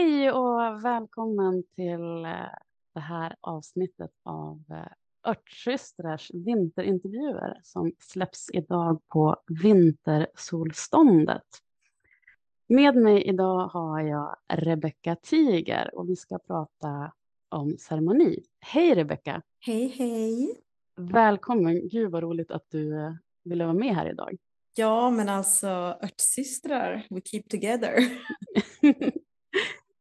Hej och välkommen till eh, det här avsnittet av eh, Örtsystrars vinterintervjuer som släpps idag på Vintersolståndet. Med mig idag har jag Rebecka Tiger och vi ska prata om ceremoni. Hej Rebecka! Hej hej! Välkommen! Gud vad roligt att du eh, ville vara med här idag. Ja, men alltså örtsystrar, we keep together.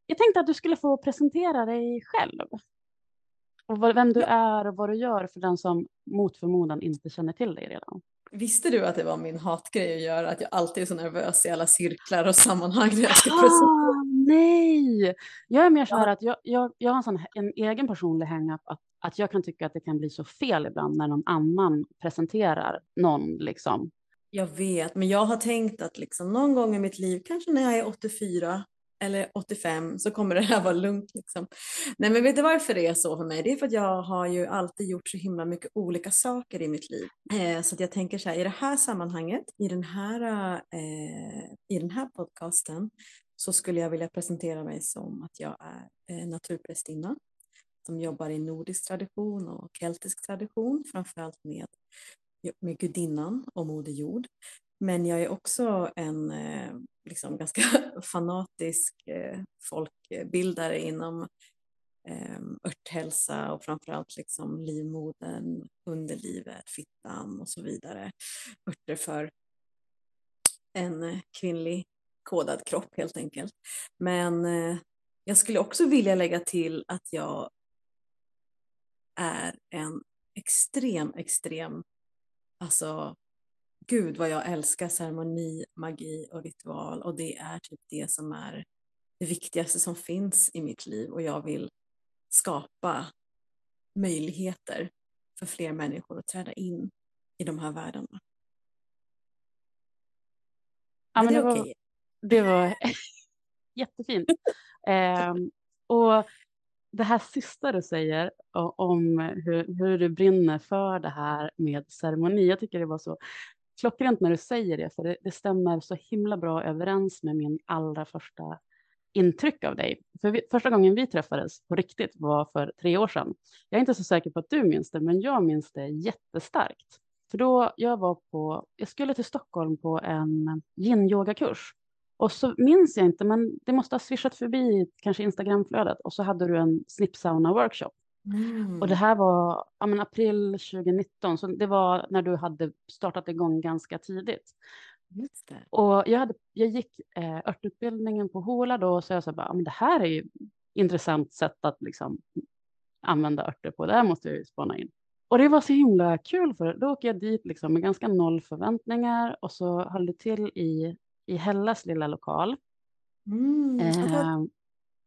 Jag tänkte att du skulle få presentera dig själv. Och vem du är och vad du gör för den som mot förmodan inte känner till dig redan. Visste du att det var min hatgrej att göra? Att jag alltid är så nervös i alla cirklar och sammanhang när jag ska ah, presentera? Nej! Jag är mer så här att jag, jag, jag har en, sån, en egen personlig hang-up att, att jag kan tycka att det kan bli så fel ibland när någon annan presenterar någon liksom. Jag vet, men jag har tänkt att liksom någon gång i mitt liv, kanske när jag är 84, eller 85 så kommer det här vara lugnt. Liksom. Nej men vet du varför det är så för mig? Det är för att jag har ju alltid gjort så himla mycket olika saker i mitt liv. Eh, så att jag tänker så här, i det här sammanhanget, i den här, eh, i den här podcasten så skulle jag vilja presentera mig som att jag är eh, naturprästinna som jobbar i nordisk tradition och keltisk tradition, framförallt med, med gudinnan och Moder Jord. Men jag är också en eh, liksom ganska fanatisk eh, folkbildare inom ehm, örthälsa och framförallt liksom livmodern, underlivet, fittan och så vidare. Örter för en kvinnlig kodad kropp helt enkelt. Men eh, jag skulle också vilja lägga till att jag är en extrem, extrem, alltså gud vad jag älskar ceremoni, magi och ritual och det är typ det som är det viktigaste som finns i mitt liv och jag vill skapa möjligheter för fler människor att träda in i de här världarna. Ja, men det, var, okay. det var jättefint. eh, och det här sista du säger om hur, hur du brinner för det här med ceremoni, jag tycker det var så klockrent när du säger det, för det, det, stämmer så himla bra överens med min allra första intryck av dig. För vi, första gången vi träffades på riktigt var för tre år sedan. Jag är inte så säker på att du minns det, men jag minns det jättestarkt. För då jag var på, jag skulle till Stockholm på en yin-yoga-kurs. Och så minns jag inte, men det måste ha swishat förbi kanske Instagramflödet och så hade du en snippsauna-workshop. Mm. Och det här var ja, men april 2019, så det var när du hade startat igång ganska tidigt. Och jag, hade, jag gick eh, örtutbildningen på Hola då, så jag sa bara, ja, men det här är ju intressant sätt att liksom använda örter på, det här måste jag ju spana in. Och det var så himla kul för då åker jag dit liksom med ganska noll förväntningar och så höll det till i, i Hellas lilla lokal. Mm. Eh,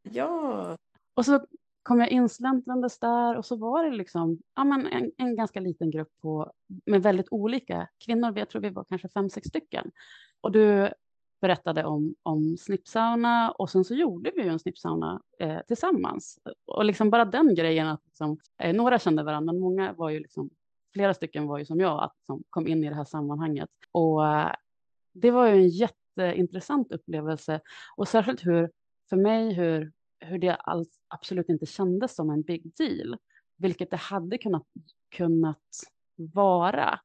ja. Och så kom jag insläntrandes där och så var det liksom, ja, men en, en ganska liten grupp på, med väldigt olika kvinnor. Jag tror vi var kanske fem, sex stycken. Och du berättade om, om snippsauna och sen så gjorde vi ju en snippsauna eh, tillsammans. Och liksom bara den grejen att liksom, eh, några kände varandra, men många var ju liksom, flera stycken var ju som jag, att som kom in i det här sammanhanget. Och eh, det var ju en jätteintressant upplevelse och särskilt hur, för mig, hur hur det alls, absolut inte kändes som en big deal, vilket det hade kunnat, kunnat vara.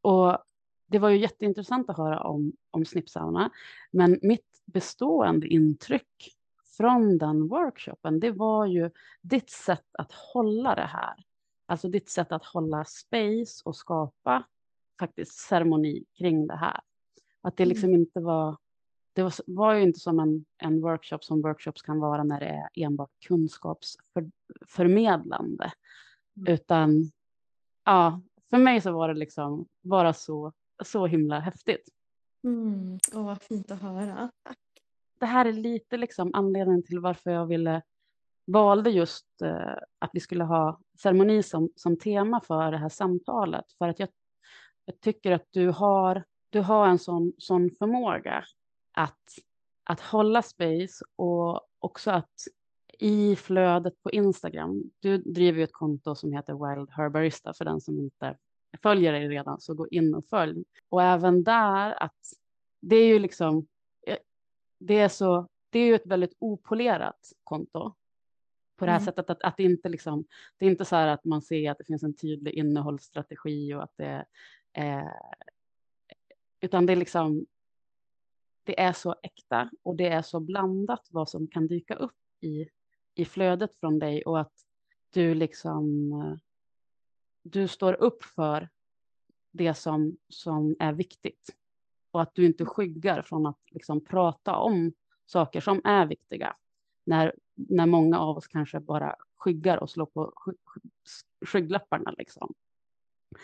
Och det var ju jätteintressant att höra om, om snippsauna, men mitt bestående intryck från den workshopen, det var ju ditt sätt att hålla det här. Alltså ditt sätt att hålla space och skapa faktiskt ceremoni kring det här. Att det mm. liksom inte var det var, var ju inte som en, en workshop som workshops kan vara när det är enbart kunskapsförmedlande. Mm. Utan ja, för mig så var det liksom bara så, så himla häftigt. Mm. Oh, vad fint att höra. Tack. Det här är lite liksom anledningen till varför jag ville valde just eh, att vi skulle ha ceremoni som, som tema för det här samtalet. För att jag, jag tycker att du har, du har en sån, sån förmåga att, att hålla space och också att i flödet på Instagram, du driver ju ett konto som heter Wild Herbarista för den som inte följer dig redan, så gå in och följ. Och även där att det är ju liksom, eh, det är så, det är ju ett väldigt opolerat konto på det här mm. sättet att, att det inte liksom, det är inte så här att man ser att det finns en tydlig innehållsstrategi och att det eh, utan det är liksom, det är så äkta och det är så blandat vad som kan dyka upp i, i flödet från dig och att du liksom, du står upp för det som, som är viktigt och att du inte skyggar från att liksom prata om saker som är viktiga när, när många av oss kanske bara skyggar och slår på skygglapparna. Liksom.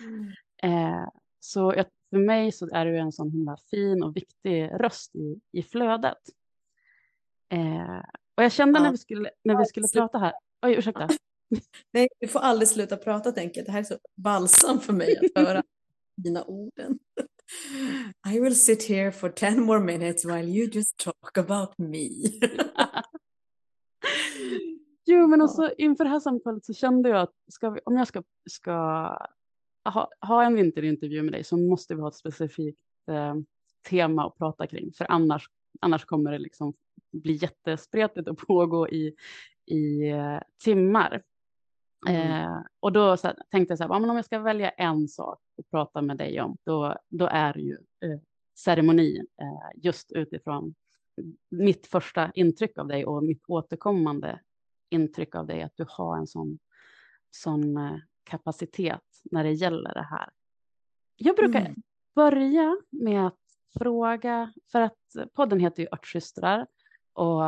Mm. Eh, så jag, för mig så är du en sån himla fin och viktig röst i, i flödet. Eh, och jag kände ja. när vi skulle, när vi skulle prata här, oj ursäkta. Nej, du får aldrig sluta prata tänker jag. Det här är så balsam för mig att höra dina orden. I will sit here for ten more minutes while you just talk about me. jo, men också inför det här samtalet så kände jag att vi, om jag ska, ska ha, ha en vinterintervju med dig så måste vi ha ett specifikt eh, tema att prata kring, för annars, annars kommer det liksom bli jättespretigt och pågå i, i eh, timmar. Mm. Eh, och då här, tänkte jag så här, om jag ska välja en sak att prata med dig om, då, då är det ju eh, ceremoni, eh, just utifrån mitt första intryck av dig och mitt återkommande intryck av dig, att du har en sån, sån eh, kapacitet när det gäller det här. Jag brukar mm. börja med att fråga, för att podden heter ju Örtsystrar och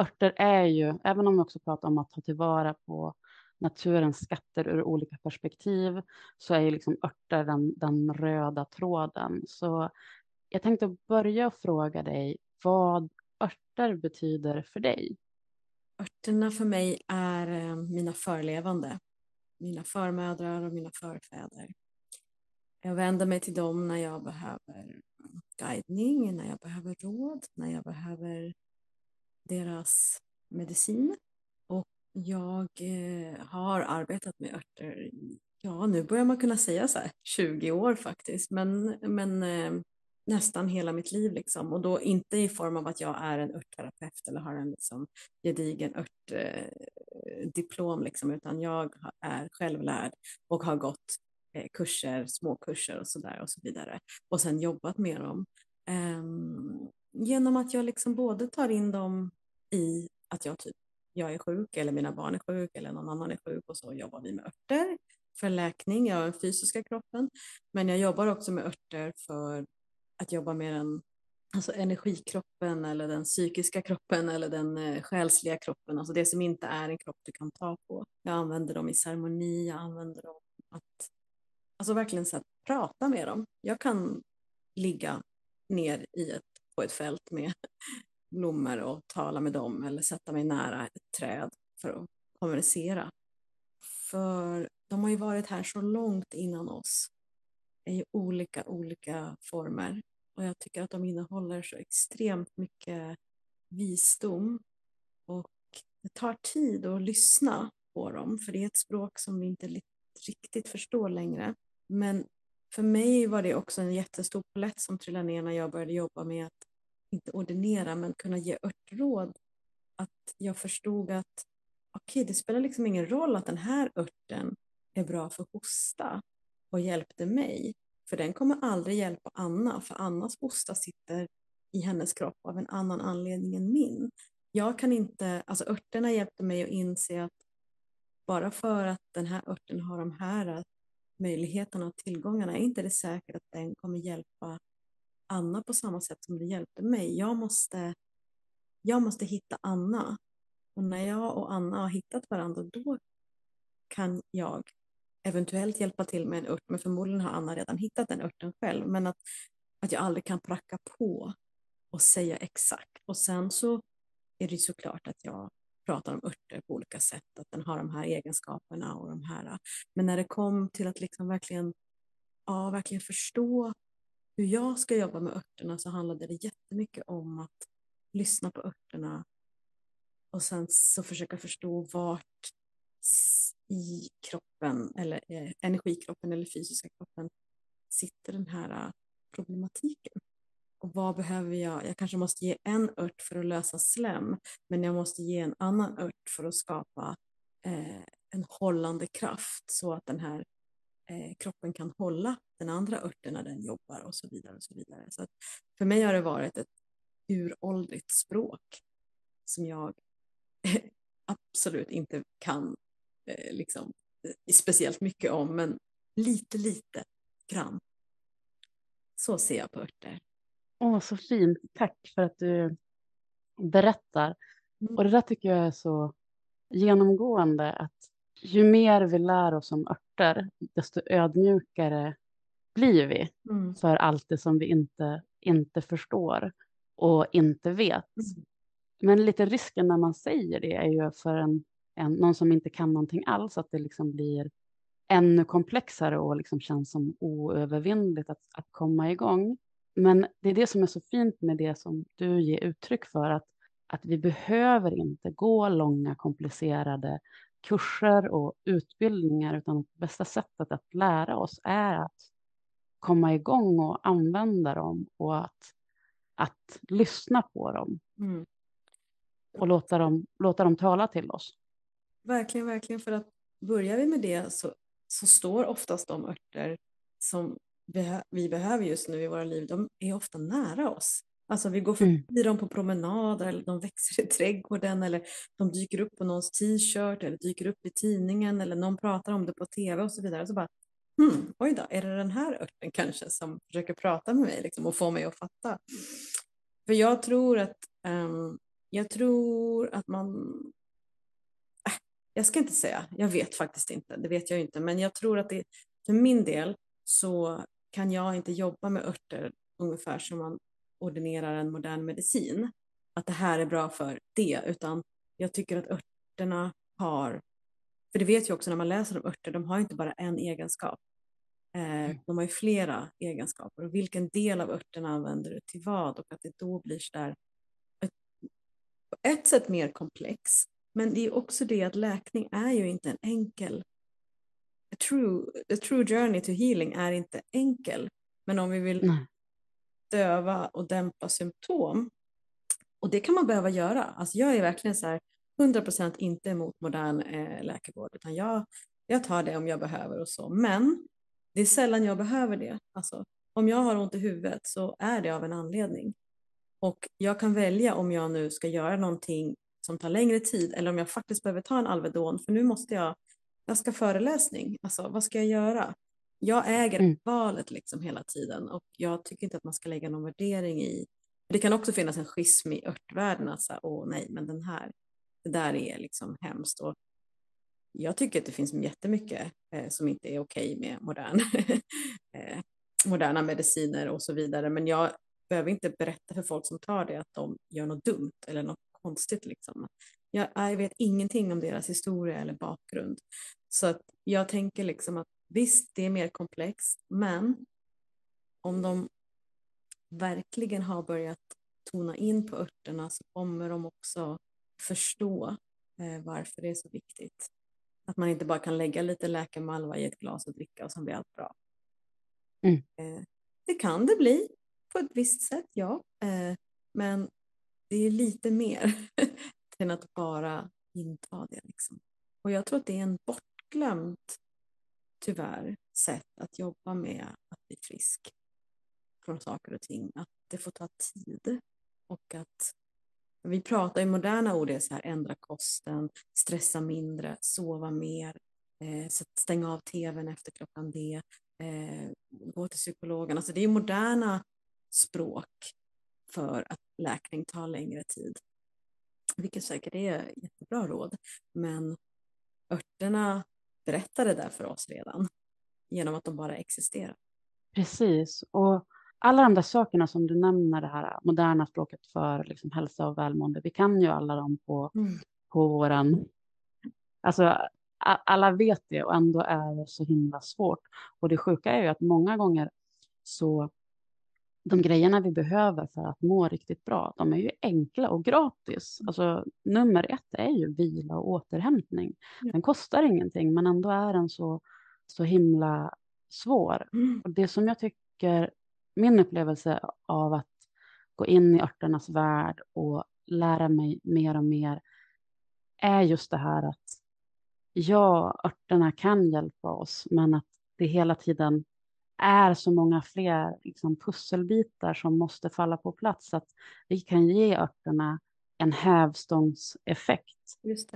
örter är ju, även om vi också pratar om att ta tillvara på naturens skatter ur olika perspektiv, så är ju liksom örter den, den röda tråden. Så jag tänkte börja fråga dig vad örter betyder för dig. Örterna för mig är eh, mina förlevande mina förmödrar och mina förfäder. Jag vänder mig till dem när jag behöver guidning, när jag behöver råd, när jag behöver deras medicin. Och jag eh, har arbetat med örter ja nu börjar man kunna säga så här 20 år faktiskt, men, men eh, nästan hela mitt liv liksom. Och då inte i form av att jag är en örtterapeut eller har en liksom gedigen ört eh, diplom liksom, utan jag är självlärd och har gått eh, kurser, små kurser och så där och så vidare och sen jobbat med dem. Eh, genom att jag liksom både tar in dem i att jag typ jag är sjuk eller mina barn är sjuk eller någon annan är sjuk och så jobbar vi med örter för läkning jag har den fysiska kroppen. Men jag jobbar också med örter för att jobba med den alltså energikroppen eller den psykiska kroppen eller den eh, själsliga kroppen, alltså det som inte är en kropp du kan ta på. Jag använder dem i ceremoni, jag använder dem att alltså verkligen så att prata med dem. Jag kan ligga ner i ett, på ett fält med blommor och tala med dem eller sätta mig nära ett träd för att kommunicera. För de har ju varit här så långt innan oss i olika, olika former och jag tycker att de innehåller så extremt mycket visdom och det tar tid att lyssna på dem för det är ett språk som vi inte riktigt förstår längre. Men för mig var det också en jättestor palett som trillade ner när jag började jobba med att inte ordinera men kunna ge örtråd. Att jag förstod att okej, okay, det spelar liksom ingen roll att den här örten är bra för hosta och hjälpte mig. För den kommer aldrig hjälpa Anna, för Annas hosta sitter i hennes kropp av en annan anledning än min. Jag kan inte, alltså örterna hjälpte mig att inse att bara för att den här örten har de här möjligheterna och tillgångarna är inte det säkert att den kommer hjälpa Anna på samma sätt som det hjälpte mig. Jag måste, jag måste hitta Anna. Och när jag och Anna har hittat varandra, då kan jag eventuellt hjälpa till med en ört, men förmodligen har Anna redan hittat den örten själv. Men att, att jag aldrig kan pracka på och säga exakt. Och sen så är det såklart att jag pratar om örter på olika sätt, att den har de här egenskaperna och de här. Men när det kom till att liksom verkligen, ja, verkligen förstå hur jag ska jobba med örterna så handlade det jättemycket om att lyssna på örterna och sen så försöka förstå vart i kroppen eller eh, energikroppen eller fysiska kroppen sitter den här eh, problematiken. och vad behöver jag? Jag kanske måste ge en ört för att lösa slem, men jag måste ge en annan ört för att skapa eh, en hållande kraft så att den här eh, kroppen kan hålla den andra örten när den jobbar och så vidare. och så vidare. Så för mig har det varit ett uråldrigt språk som jag absolut inte kan eh, liksom, eh, speciellt mycket om, men lite, lite grann. Så ser jag på örter. Åh, så fint. Tack för att du berättar. Mm. Och det där tycker jag är så genomgående att ju mer vi lär oss om örter, desto ödmjukare blir vi mm. för allt det som vi inte, inte förstår och inte vet. Mm. Men lite risken när man säger det är ju för en, en, någon som inte kan någonting alls, att det liksom blir ännu komplexare och liksom känns som oövervinnligt att, att komma igång. Men det är det som är så fint med det som du ger uttryck för, att, att vi behöver inte gå långa komplicerade kurser och utbildningar, utan bästa sättet att lära oss är att komma igång och använda dem och att, att lyssna på dem. Mm. Och låta dem, låta dem tala till oss. Verkligen, verkligen. För att börjar vi med det så, så står oftast de örter som vi behöver just nu i våra liv, de är ofta nära oss. Alltså vi går förbi mm. dem på promenader eller de växer i trädgården eller de dyker upp på någons t-shirt eller dyker upp i tidningen eller någon pratar om det på tv och så vidare. Så bara, hmm, oj då, är det den här örten kanske som försöker prata med mig liksom, och få mig att fatta? För jag tror att, um, jag tror att man, jag ska inte säga, jag vet faktiskt inte, det vet jag inte, men jag tror att det, för min del så kan jag inte jobba med örter ungefär som man ordinerar en modern medicin, att det här är bra för det, utan jag tycker att örterna har, för det vet jag också när man läser om örter, de har inte bara en egenskap. Eh, mm. de har ju flera egenskaper. Och vilken del av örterna använder du till vad? Och att det då blir så där ett, på ett sätt mer komplex. Men det är också det att läkning är ju inte en enkel a true, a true journey to healing är inte enkel. Men om vi vill Nej döva och dämpa symptom. Och det kan man behöva göra. Alltså jag är verkligen så här 100% inte emot modern eh, läkarvård, utan jag, jag tar det om jag behöver och så. Men det är sällan jag behöver det. Alltså, om jag har ont i huvudet så är det av en anledning. Och jag kan välja om jag nu ska göra någonting som tar längre tid eller om jag faktiskt behöver ta en Alvedon för nu måste jag, jag ska föreläsning. Alltså vad ska jag göra? jag äger mm. valet liksom hela tiden och jag tycker inte att man ska lägga någon värdering i. Det kan också finnas en schism i örtvärlden att säga, åh nej, men den här, det där är liksom hemskt. Och jag tycker att det finns jättemycket eh, som inte är okej okay med modern, eh, moderna mediciner och så vidare. Men jag behöver inte berätta för folk som tar det att de gör något dumt eller något konstigt. Liksom. Jag, jag vet ingenting om deras historia eller bakgrund. Så att jag tänker liksom att Visst, det är mer komplext, men om de verkligen har börjat tona in på örterna så kommer de också förstå eh, varför det är så viktigt. Att man inte bara kan lägga lite läkemalva i ett glas och dricka och så blir allt bra. Mm. Eh, det kan det bli på ett visst sätt, ja. Eh, men det är lite mer än att bara inta det. Liksom. Och jag tror att det är en bortglömt, tyvärr sätt att jobba med att bli frisk från saker och ting. Att det får ta tid och att vi pratar i moderna ord, det är så här ändra kosten, stressa mindre, sova mer, eh, stänga av tvn efter klockan det, eh, gå till psykologen. Alltså det är moderna språk för att läkning tar längre tid. Vilket säkert är jättebra råd, men örterna berättade där för oss redan genom att de bara existerar. Precis, och alla de där sakerna som du nämner, det här moderna språket för liksom hälsa och välmående, vi kan ju alla dem på, mm. på våran... Alltså, alla vet det och ändå är det så himla svårt. Och det sjuka är ju att många gånger så de grejerna vi behöver för att må riktigt bra, de är ju enkla och gratis. Alltså, nummer ett är ju vila och återhämtning. Den kostar ingenting, men ändå är den så, så himla svår. Mm. Och det som jag tycker, min upplevelse av att gå in i örternas värld och lära mig mer och mer är just det här att ja, örterna kan hjälpa oss, men att det hela tiden är så många fler liksom, pusselbitar som måste falla på plats, att vi kan ge örterna en hävstångseffekt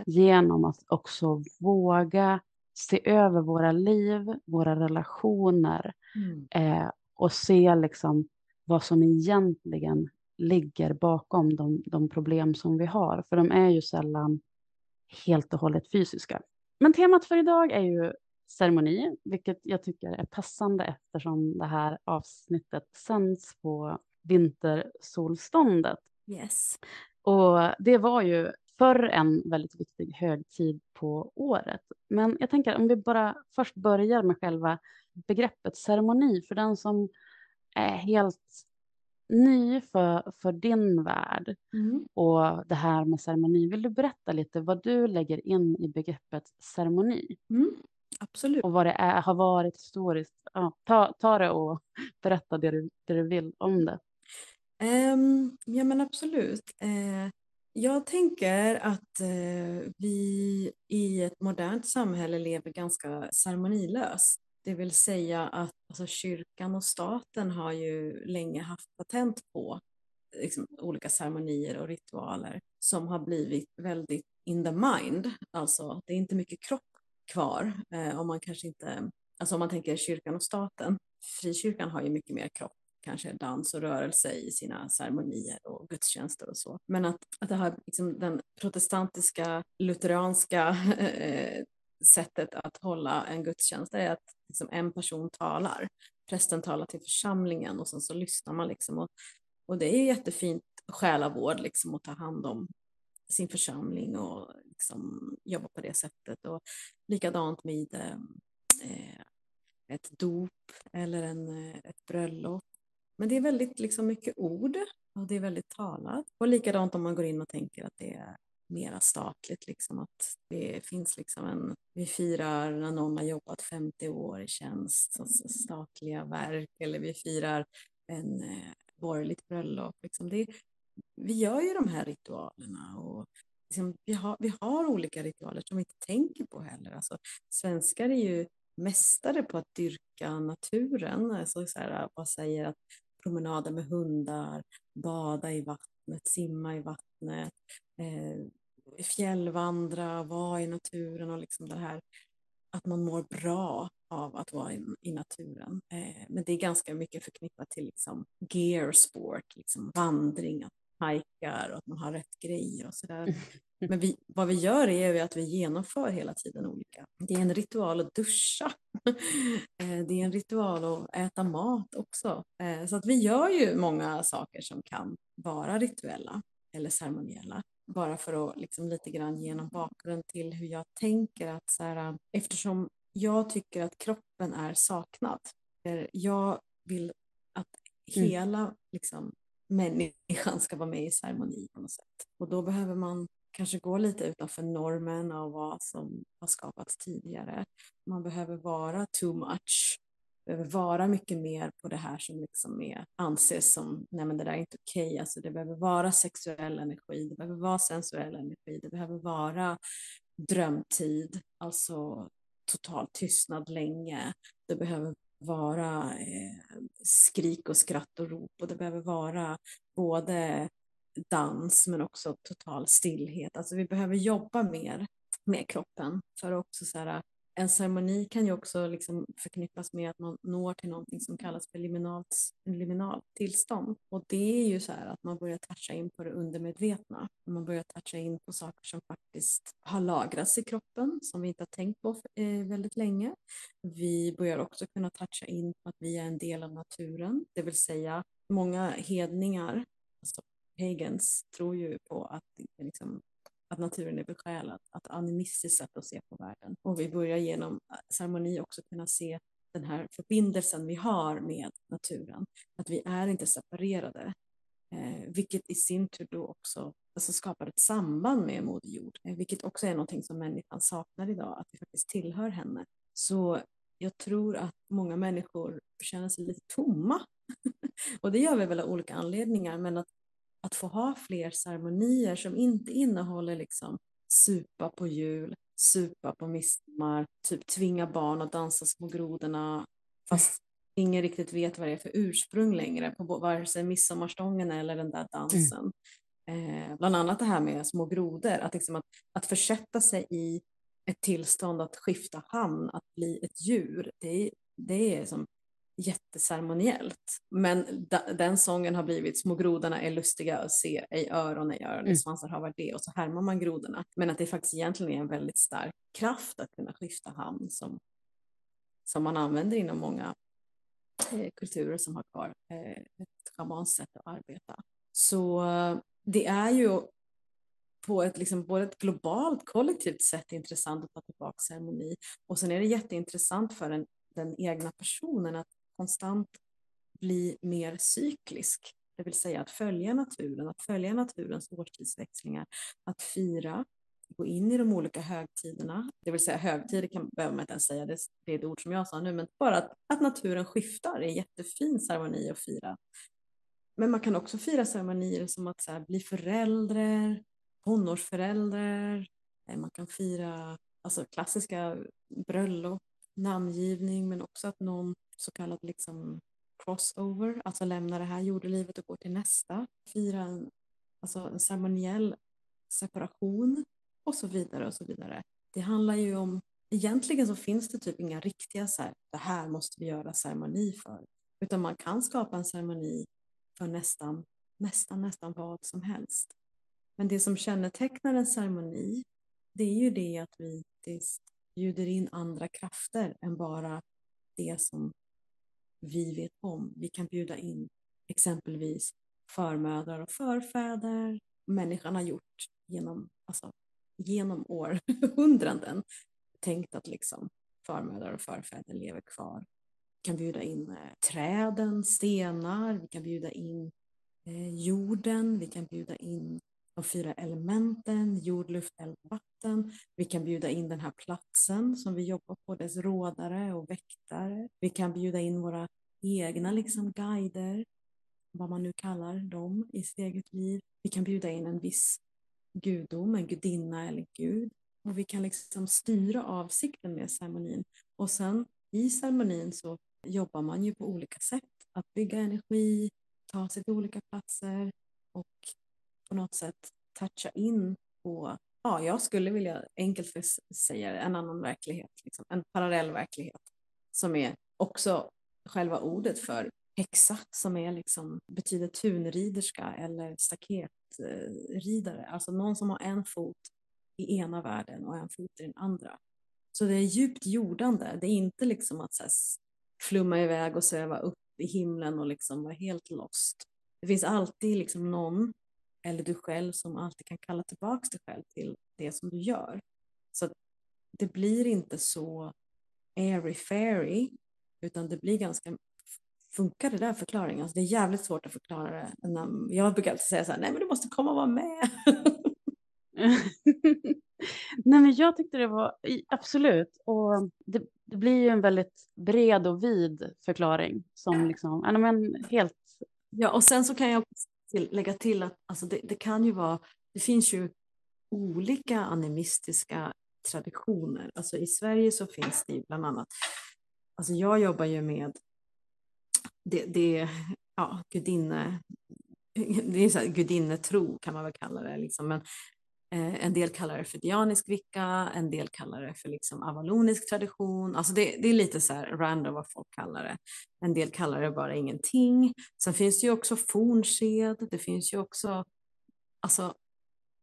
genom att också våga se över våra liv, våra relationer mm. eh, och se liksom vad som egentligen ligger bakom de, de problem som vi har. För de är ju sällan helt och hållet fysiska. Men temat för idag är ju ceremoni, vilket jag tycker är passande eftersom det här avsnittet sänds på vintersolståndet. Yes. Och det var ju förr en väldigt viktig högtid på året. Men jag tänker om vi bara först börjar med själva begreppet ceremoni för den som är helt ny för, för din värld mm. och det här med ceremoni. Vill du berätta lite vad du lägger in i begreppet ceremoni? Mm. Absolut. Och vad det är, har varit historiskt. Ja, ta, ta det och berätta det du, det du vill om det. Um, ja men absolut. Uh, jag tänker att uh, vi i ett modernt samhälle lever ganska ceremonilöst. Det vill säga att alltså, kyrkan och staten har ju länge haft patent på liksom, olika ceremonier och ritualer som har blivit väldigt in the mind. Alltså det är inte mycket kropp kvar eh, om man kanske inte, alltså om man tänker kyrkan och staten. Frikyrkan har ju mycket mer kropp kanske dans och rörelse i sina ceremonier och gudstjänster och så. Men att, att det här liksom den protestantiska, lutheranska eh, sättet att hålla en gudstjänst är att liksom en person talar. Prästen talar till församlingen och sen så lyssnar man liksom. Och, och det är jättefint själavård liksom att ta hand om sin församling och liksom jobba på det sättet. Och likadant med eh, eh, ett dop eller en, eh, ett bröllop. Men det är väldigt liksom mycket ord och det är väldigt talat. Och likadant om man går in och tänker att det är mera statligt, liksom att det finns liksom en, vi firar när någon har jobbat 50 år i tjänst, alltså statliga verk, eller vi firar en eh, borgerligt bröllop. Liksom det, vi gör ju de här ritualerna och liksom, vi, har, vi har olika ritualer som vi inte tänker på heller. Alltså, svenskar är ju mästare på att dyrka naturen. Alltså, så här, vad säger att promenader med hundar, bada i vattnet, simma i vattnet, eh, fjällvandra, vara i naturen och liksom det här att man mår bra av att vara i, i naturen. Eh, men det är ganska mycket förknippat till liksom gear sport, liksom vandring, att hajkar och att man har rätt grejer och sådär. Mm. Men vi, vad vi gör är att vi genomför hela tiden olika. Det är en ritual att duscha. Eh, det är en ritual att äta mat också. Eh, så att vi gör ju många saker som kan vara rituella eller ceremoniella. Bara för att liksom lite grann ge en bakgrund till hur jag tänker att så här, eftersom jag tycker att kroppen är saknad. Jag vill att mm. hela liksom, människan ska vara med i ceremoni på något sätt. Och då behöver man kanske gå lite utanför normen av vad som har skapats tidigare. Man behöver vara too much, behöver vara mycket mer på det här som liksom är, anses som, nej men det där är inte okej, okay. alltså det behöver vara sexuell energi, det behöver vara sensuell energi, det behöver vara drömtid, alltså total tystnad länge, det behöver vara eh, skrik och skratt och rop och det behöver vara både dans men också total stillhet. Alltså vi behöver jobba mer med kroppen för att också så här, en ceremoni kan ju också liksom förknippas med att man når till någonting som kallas för liminalt, liminalt tillstånd. Och det är ju så här att man börjar toucha in på det undermedvetna. Man börjar toucha in på saker som faktiskt har lagrats i kroppen som vi inte har tänkt på för, eh, väldigt länge. Vi börjar också kunna toucha in på att vi är en del av naturen, det vill säga många hedningar, alltså pagans, tror ju på att liksom, att naturen är besjälad, att animistiskt sätt att se på världen. Och vi börjar genom ceremoni också kunna se den här förbindelsen vi har med naturen, att vi är inte separerade, eh, vilket i sin tur då också alltså skapar ett samband med Moder Jord, eh, vilket också är någonting som människan saknar idag, att vi faktiskt tillhör henne. Så jag tror att många människor känner sig lite tomma och det gör vi väl av olika anledningar, men att, att få ha fler ceremonier som inte innehåller liksom supa på jul, supa på midsommar, typ tvinga barn att dansa små grodorna fast ingen riktigt vet vad det är för ursprung längre på vare sig midsommarstången eller den där dansen. Mm. Eh, bland annat det här med små grodor, att, liksom att, att försätta sig i ett tillstånd att skifta hamn, att bli ett djur, det, det är som jätteceremoniellt. Men den sången har blivit små grodorna är lustiga att se, ej öron, ej öron, mm. svansar har varit det och så härmar man grodorna. Men att det faktiskt egentligen är en väldigt stark kraft att kunna skifta hamn som, som man använder inom många eh, kulturer som har kvar eh, ett schamanskt sätt att arbeta. Så det är ju på ett, liksom, både ett globalt kollektivt sätt intressant att ta tillbaka ceremoni och sen är det jätteintressant för den, den egna personen att konstant bli mer cyklisk, det vill säga att följa naturen, att följa naturens årstidsväxlingar, att fira, gå in i de olika högtiderna, det vill säga högtider kan, behöver man inte ens säga, det, det är ett ord som jag sa nu, men bara att, att naturen skiftar är en jättefin ceremoni att fira. Men man kan också fira ceremonier som att här, bli förälder, tonårsförälder, eh, man kan fira alltså, klassiska bröllop, namngivning, men också att någon så kallad liksom crossover, alltså lämna det här jordelivet och gå till nästa, fira en, alltså en ceremoniell separation och så vidare och så vidare. Det handlar ju om, egentligen så finns det typ inga riktiga så här, det här måste vi göra ceremoni för, utan man kan skapa en ceremoni för nästan, nästan, nästan vad som helst. Men det som kännetecknar en ceremoni, det är ju det att vi bjuder in andra krafter än bara det som vi vet om. Vi kan bjuda in exempelvis förmödrar och förfäder. Människan har gjort genom, alltså, genom århundraden tänkt att liksom förmödrar och förfäder lever kvar. Vi kan bjuda in eh, träden, stenar, vi kan bjuda in eh, jorden, vi kan bjuda in de fyra elementen, jord, luft, eld, vatten. Vi kan bjuda in den här platsen som vi jobbar på, dess rådare och väktare. Vi kan bjuda in våra egna liksom guider, vad man nu kallar dem i sitt eget liv. Vi kan bjuda in en viss gudom, en gudinna eller gud. Och vi kan liksom styra avsikten med ceremonin. Och sen i ceremonin så jobbar man ju på olika sätt. Att bygga energi, ta sig till olika platser och på något sätt toucha in på, ja, jag skulle vilja enkelt säga säga en annan verklighet, liksom, en parallell verklighet som är också själva ordet för häxa som är liksom, betyder tunriderska eller staketridare, alltså någon som har en fot i ena världen och en fot i den andra. Så det är djupt jordande, det är inte liksom att så här, flumma iväg och sväva upp i himlen och liksom vara helt lost. Det finns alltid liksom någon eller du själv som alltid kan kalla tillbaka dig själv till det som du gör. Så det blir inte så airy-fairy, utan det blir ganska Funkar det där förklaringen? Alltså det är jävligt svårt att förklara det. Jag brukar alltid säga så här, nej men du måste komma och vara med. nej men jag tyckte det var, absolut, och det, det blir ju en väldigt bred och vid förklaring som liksom, ja, men helt... Ja, och sen så kan jag till, lägga till att alltså det, det, kan ju vara, det finns ju olika animistiska traditioner. Alltså i Sverige så finns det bland annat, alltså jag jobbar ju med det, det ja, gudinne, det är så här, gudinnetro kan man väl kalla det, liksom. men Eh, en del kallar det för dianisk vicka, en del kallar det för liksom avalonisk tradition. Alltså det, det, är lite så här random vad folk kallar det. En del kallar det bara ingenting. Sen finns det ju också fornsed, det finns ju också alltså,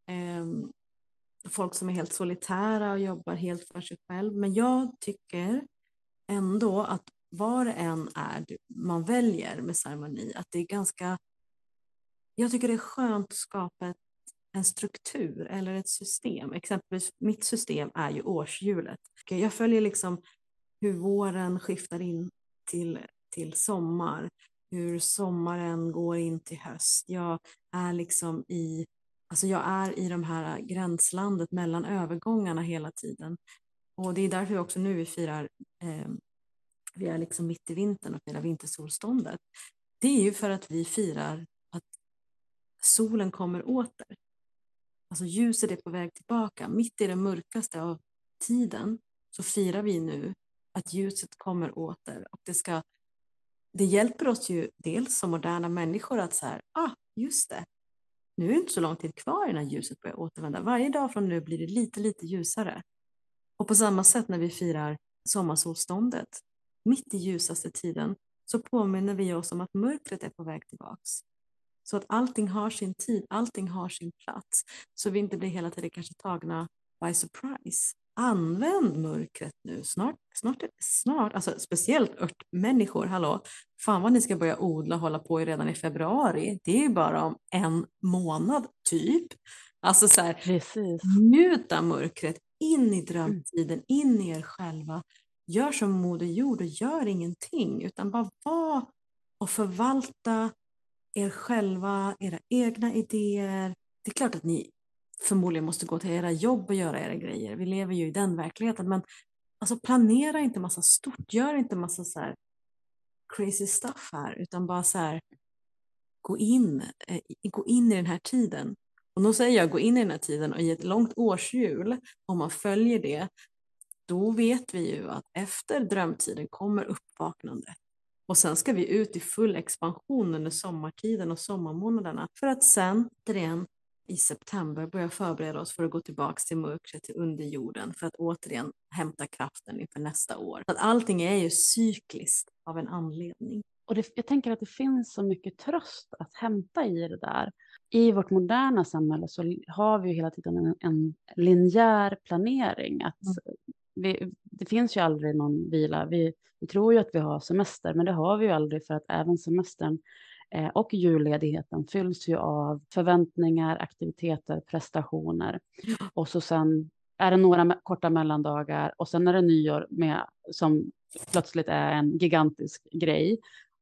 eh, folk som är helt solitära och jobbar helt för sig själv. Men jag tycker ändå att var det än är man väljer med ceremoni, att det är ganska jag tycker det är skönt att skapa ett en struktur eller ett system. Exempelvis mitt system är ju årshjulet. Jag följer liksom hur våren skiftar in till, till sommar, hur sommaren går in till höst. Jag är liksom i, alltså jag är i de här gränslandet mellan övergångarna hela tiden. Och det är därför också nu vi firar, eh, vi är liksom mitt i vintern och firar vintersolståndet. det är ju för att vi firar att solen kommer åter. Alltså ljuset är på väg tillbaka. Mitt i det mörkaste av tiden så firar vi nu att ljuset kommer åter. Och det, ska, det hjälper oss ju dels som moderna människor att så här, ah, just det, nu är det inte så lång tid kvar innan ljuset börjar återvända. Varje dag från nu blir det lite, lite ljusare. Och på samma sätt när vi firar sommarsolståndet, mitt i ljusaste tiden, så påminner vi oss om att mörkret är på väg tillbaks. Så att allting har sin tid, allting har sin plats. Så vi inte blir hela tiden kanske tagna by surprise. Använd mörkret nu, snart, snart, snart, alltså speciellt örtmänniskor, hallå, fan vad ni ska börja odla och hålla på redan i februari. Det är ju bara om en månad typ. Alltså så här, Precis. njut av mörkret, in i drömtiden, in i er själva. Gör som Moder Jord och gör ingenting utan bara var och förvalta er själva, era egna idéer. Det är klart att ni förmodligen måste gå till era jobb och göra era grejer. Vi lever ju i den verkligheten. Men alltså planera inte massa stort, gör inte massa så här crazy stuff här, utan bara så här gå in, eh, gå in i den här tiden. Och då säger jag gå in i den här tiden och i ett långt årshjul, om man följer det, då vet vi ju att efter drömtiden kommer uppvaknandet. Och sen ska vi ut i full expansion under sommartiden och sommarmånaderna för att sen återigen i september börja förbereda oss för att gå tillbaka till mörkret, till underjorden för att återigen hämta kraften inför nästa år. Att allting är ju cykliskt av en anledning. Och det, jag tänker att det finns så mycket tröst att hämta i det där. I vårt moderna samhälle så har vi ju hela tiden en, en linjär planering. Att mm vi, det finns ju aldrig någon vila. Vi, vi tror ju att vi har semester, men det har vi ju aldrig för att även semestern Eh, och julledigheten fylls ju av förväntningar, aktiviteter, prestationer. Och så sen är det några korta mellandagar och sen är det nyår med, som plötsligt är en gigantisk grej.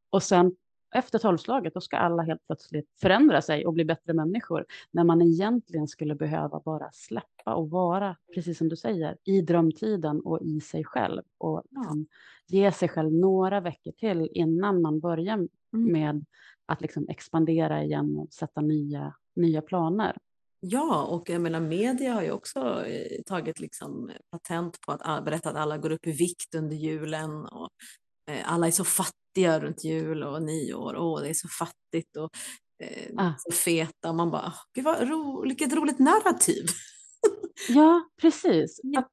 Och sen efter tolvslaget då ska alla helt plötsligt förändra sig och bli bättre människor när man egentligen skulle behöva bara släppa och vara, precis som du säger, i drömtiden och i sig själv och liksom ge sig själv några veckor till innan man börjar mm. med att liksom expandera igen och sätta nya, nya planer. Ja, och jag menar media har ju också eh, tagit liksom patent på att berätta att alla går upp i vikt under julen och eh, alla är så fattiga runt jul och nyår. Åh, det är så fattigt och eh, ah. så feta. Man bara, gud vad ro, vilket roligt narrativ. Ja, precis. Att,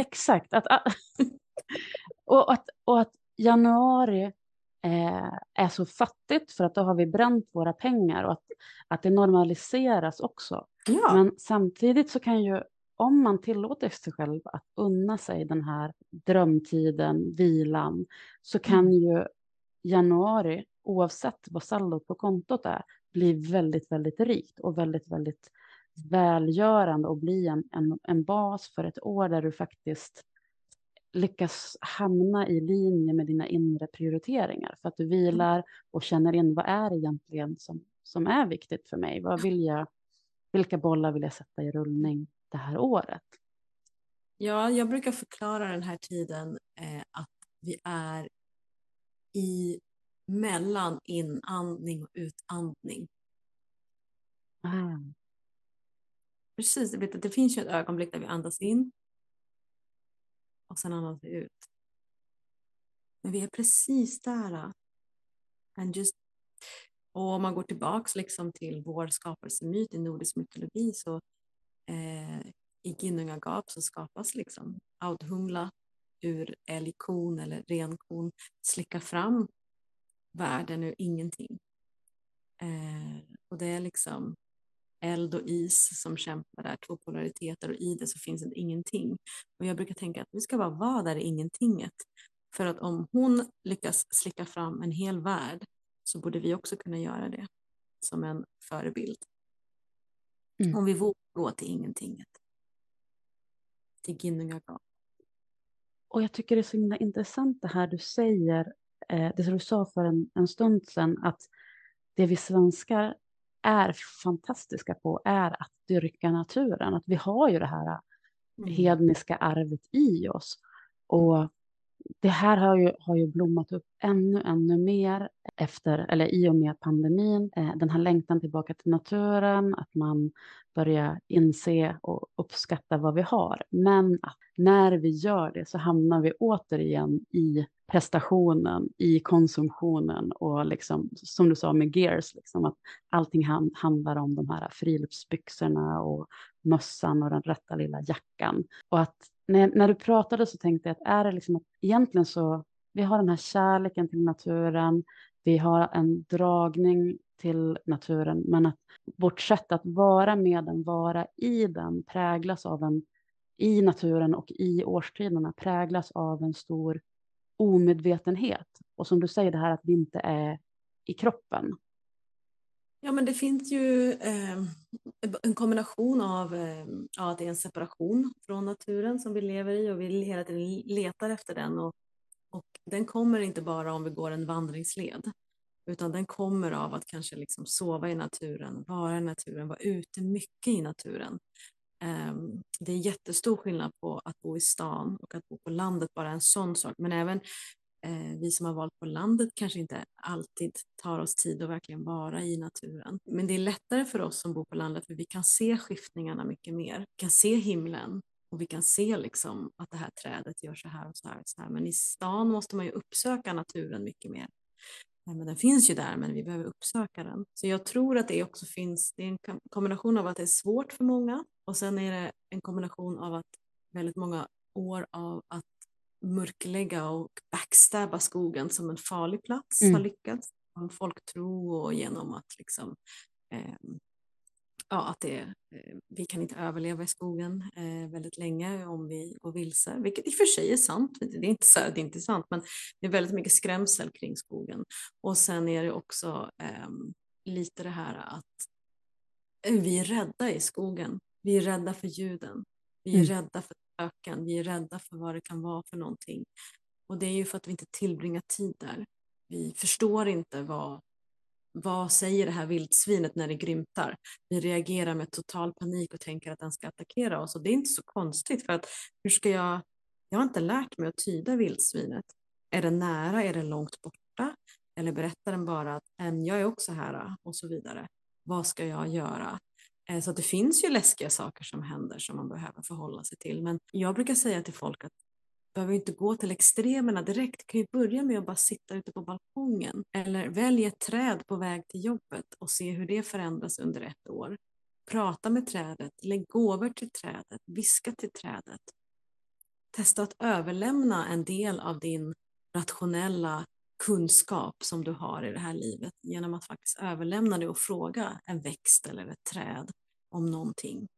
exakt. Att, och, att, och att januari eh, är så fattigt för att då har vi bränt våra pengar och att, att det normaliseras också. Ja. Men samtidigt så kan ju om man tillåter sig själv att unna sig den här drömtiden, vilan, så kan mm. ju januari, oavsett vad saldot på kontot är, bli väldigt, väldigt rikt och väldigt, väldigt välgörande och bli en, en, en bas för ett år där du faktiskt lyckas hamna i linje med dina inre prioriteringar för att du vilar och känner in vad är egentligen som, som är viktigt för mig? Vad vill jag, vilka bollar vill jag sätta i rullning det här året? Ja, jag brukar förklara den här tiden eh, att vi är i mellan inandning och utandning. Ah. Precis, det, det finns ju ett ögonblick där vi andas in och sen andas vi ut. Men vi är precis där. And just, och om man går tillbaks liksom till vår skapelsemyt i nordisk mytologi så eh, i Ginnungagap så skapas liksom Audhumla ur älgkon eller renkon slickar fram världen ur ingenting. Eh, och det är liksom eld och is som kämpar där, två polariteter och i det så finns det ingenting. Och jag brukar tänka att vi ska bara vara där i ingentinget. För att om hon lyckas slicka fram en hel värld så borde vi också kunna göra det som en förebild. Mm. Om vi vågar gå till ingentinget. Till Ginnungagap. Och jag tycker det är så himla intressant det här du säger, eh, det som du sa för en, en stund sedan, att det vi svenskar är fantastiska på är att dyrka naturen. Att vi har ju det här mm. hedniska arvet i oss. Och det här har ju, har ju blommat upp ännu, ännu mer efter, eller i och med pandemin. Eh, den här längtan tillbaka till naturen, att man börjar inse och uppskatta vad vi har. Men att när vi gör det så hamnar vi återigen i prestationen, i konsumtionen och liksom, som du sa med gears, liksom, att allting handlar om de här friluftsbyxorna och mössan och den rätta lilla jackan. Och att när, när du pratade så tänkte jag att är det liksom att egentligen så, vi har den här kärleken till naturen, vi har en dragning till naturen, men att vårt sätt att vara med den, vara i den, präglas av en, i naturen och i årstiderna, präglas av en stor omedvetenhet. Och som du säger, det här att vi inte är i kroppen. Ja, men det finns ju eh, en kombination av eh, ja, det är en separation från naturen som vi lever i och vi hela tiden letar efter den. Och, och den kommer inte bara om vi går en vandringsled, utan den kommer av att kanske liksom sova i naturen, vara i naturen, vara ute mycket i naturen. Eh, det är jättestor skillnad på att bo i stan och att bo på landet, bara en sån sak. Men även Eh, vi som har valt på landet kanske inte alltid tar oss tid att verkligen vara i naturen. Men det är lättare för oss som bor på landet för vi kan se skiftningarna mycket mer. Vi kan se himlen och vi kan se liksom att det här trädet gör så här och så här. Och så här. Men i stan måste man ju uppsöka naturen mycket mer. Men den finns ju där, men vi behöver uppsöka den. Så jag tror att det också finns, det är en kombination av att det är svårt för många och sen är det en kombination av att väldigt många år av att mörklägga och backstabba skogen som en farlig plats mm. har lyckats. Genom folktro och genom att liksom eh, ja, att det, eh, vi kan inte överleva i skogen eh, väldigt länge om vi går vilse, vilket i och för sig är sant. Det är, inte så, det är inte sant, men det är väldigt mycket skrämsel kring skogen. Och sen är det också eh, lite det här att vi är rädda i skogen. Vi är rädda för ljuden. Vi är mm. rädda för öken. Vi är rädda för vad det kan vara för någonting. Och det är ju för att vi inte tillbringar tid där. Vi förstår inte vad, vad säger det här vildsvinet när det grymtar. Vi reagerar med total panik och tänker att den ska attackera oss. Och det är inte så konstigt för att hur ska jag, jag har inte lärt mig att tyda vildsvinet. Är det nära, är det långt borta? Eller berättar den bara att jag är också här ah, och så vidare. Vad ska jag göra? Eh, så så det finns ju läskiga saker som händer som man behöver förhålla sig till. Men jag brukar säga till folk att behöver inte gå till extremerna direkt. Du kan ju börja med att bara sitta ute på balkongen eller välj ett träd på väg till jobbet och se hur det förändras under ett år. Prata med trädet, lägg gåvor till trädet, viska till trädet. Testa att överlämna en del av din rationella kunskap som du har i det här livet genom att faktiskt överlämna det och fråga en växt eller ett träd om någonting.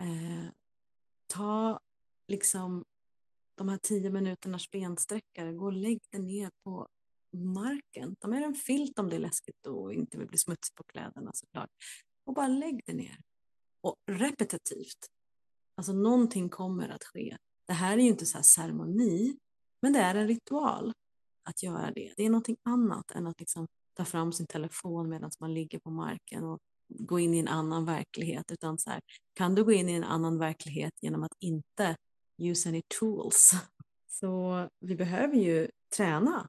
Eh, ta liksom de här tio minuternas bensträckare, gå och lägg dig ner på marken. Ta med en filt om det är läskigt och inte vill bli smutsig på kläderna såklart. Och bara lägg dig ner. Och repetitivt. Alltså någonting kommer att ske. Det här är ju inte så här ceremoni, men det är en ritual att göra det. Det är någonting annat än att liksom ta fram sin telefon medan man ligger på marken och gå in i en annan verklighet. Utan så här, kan du gå in i en annan verklighet genom att inte use any tools? Så vi behöver ju träna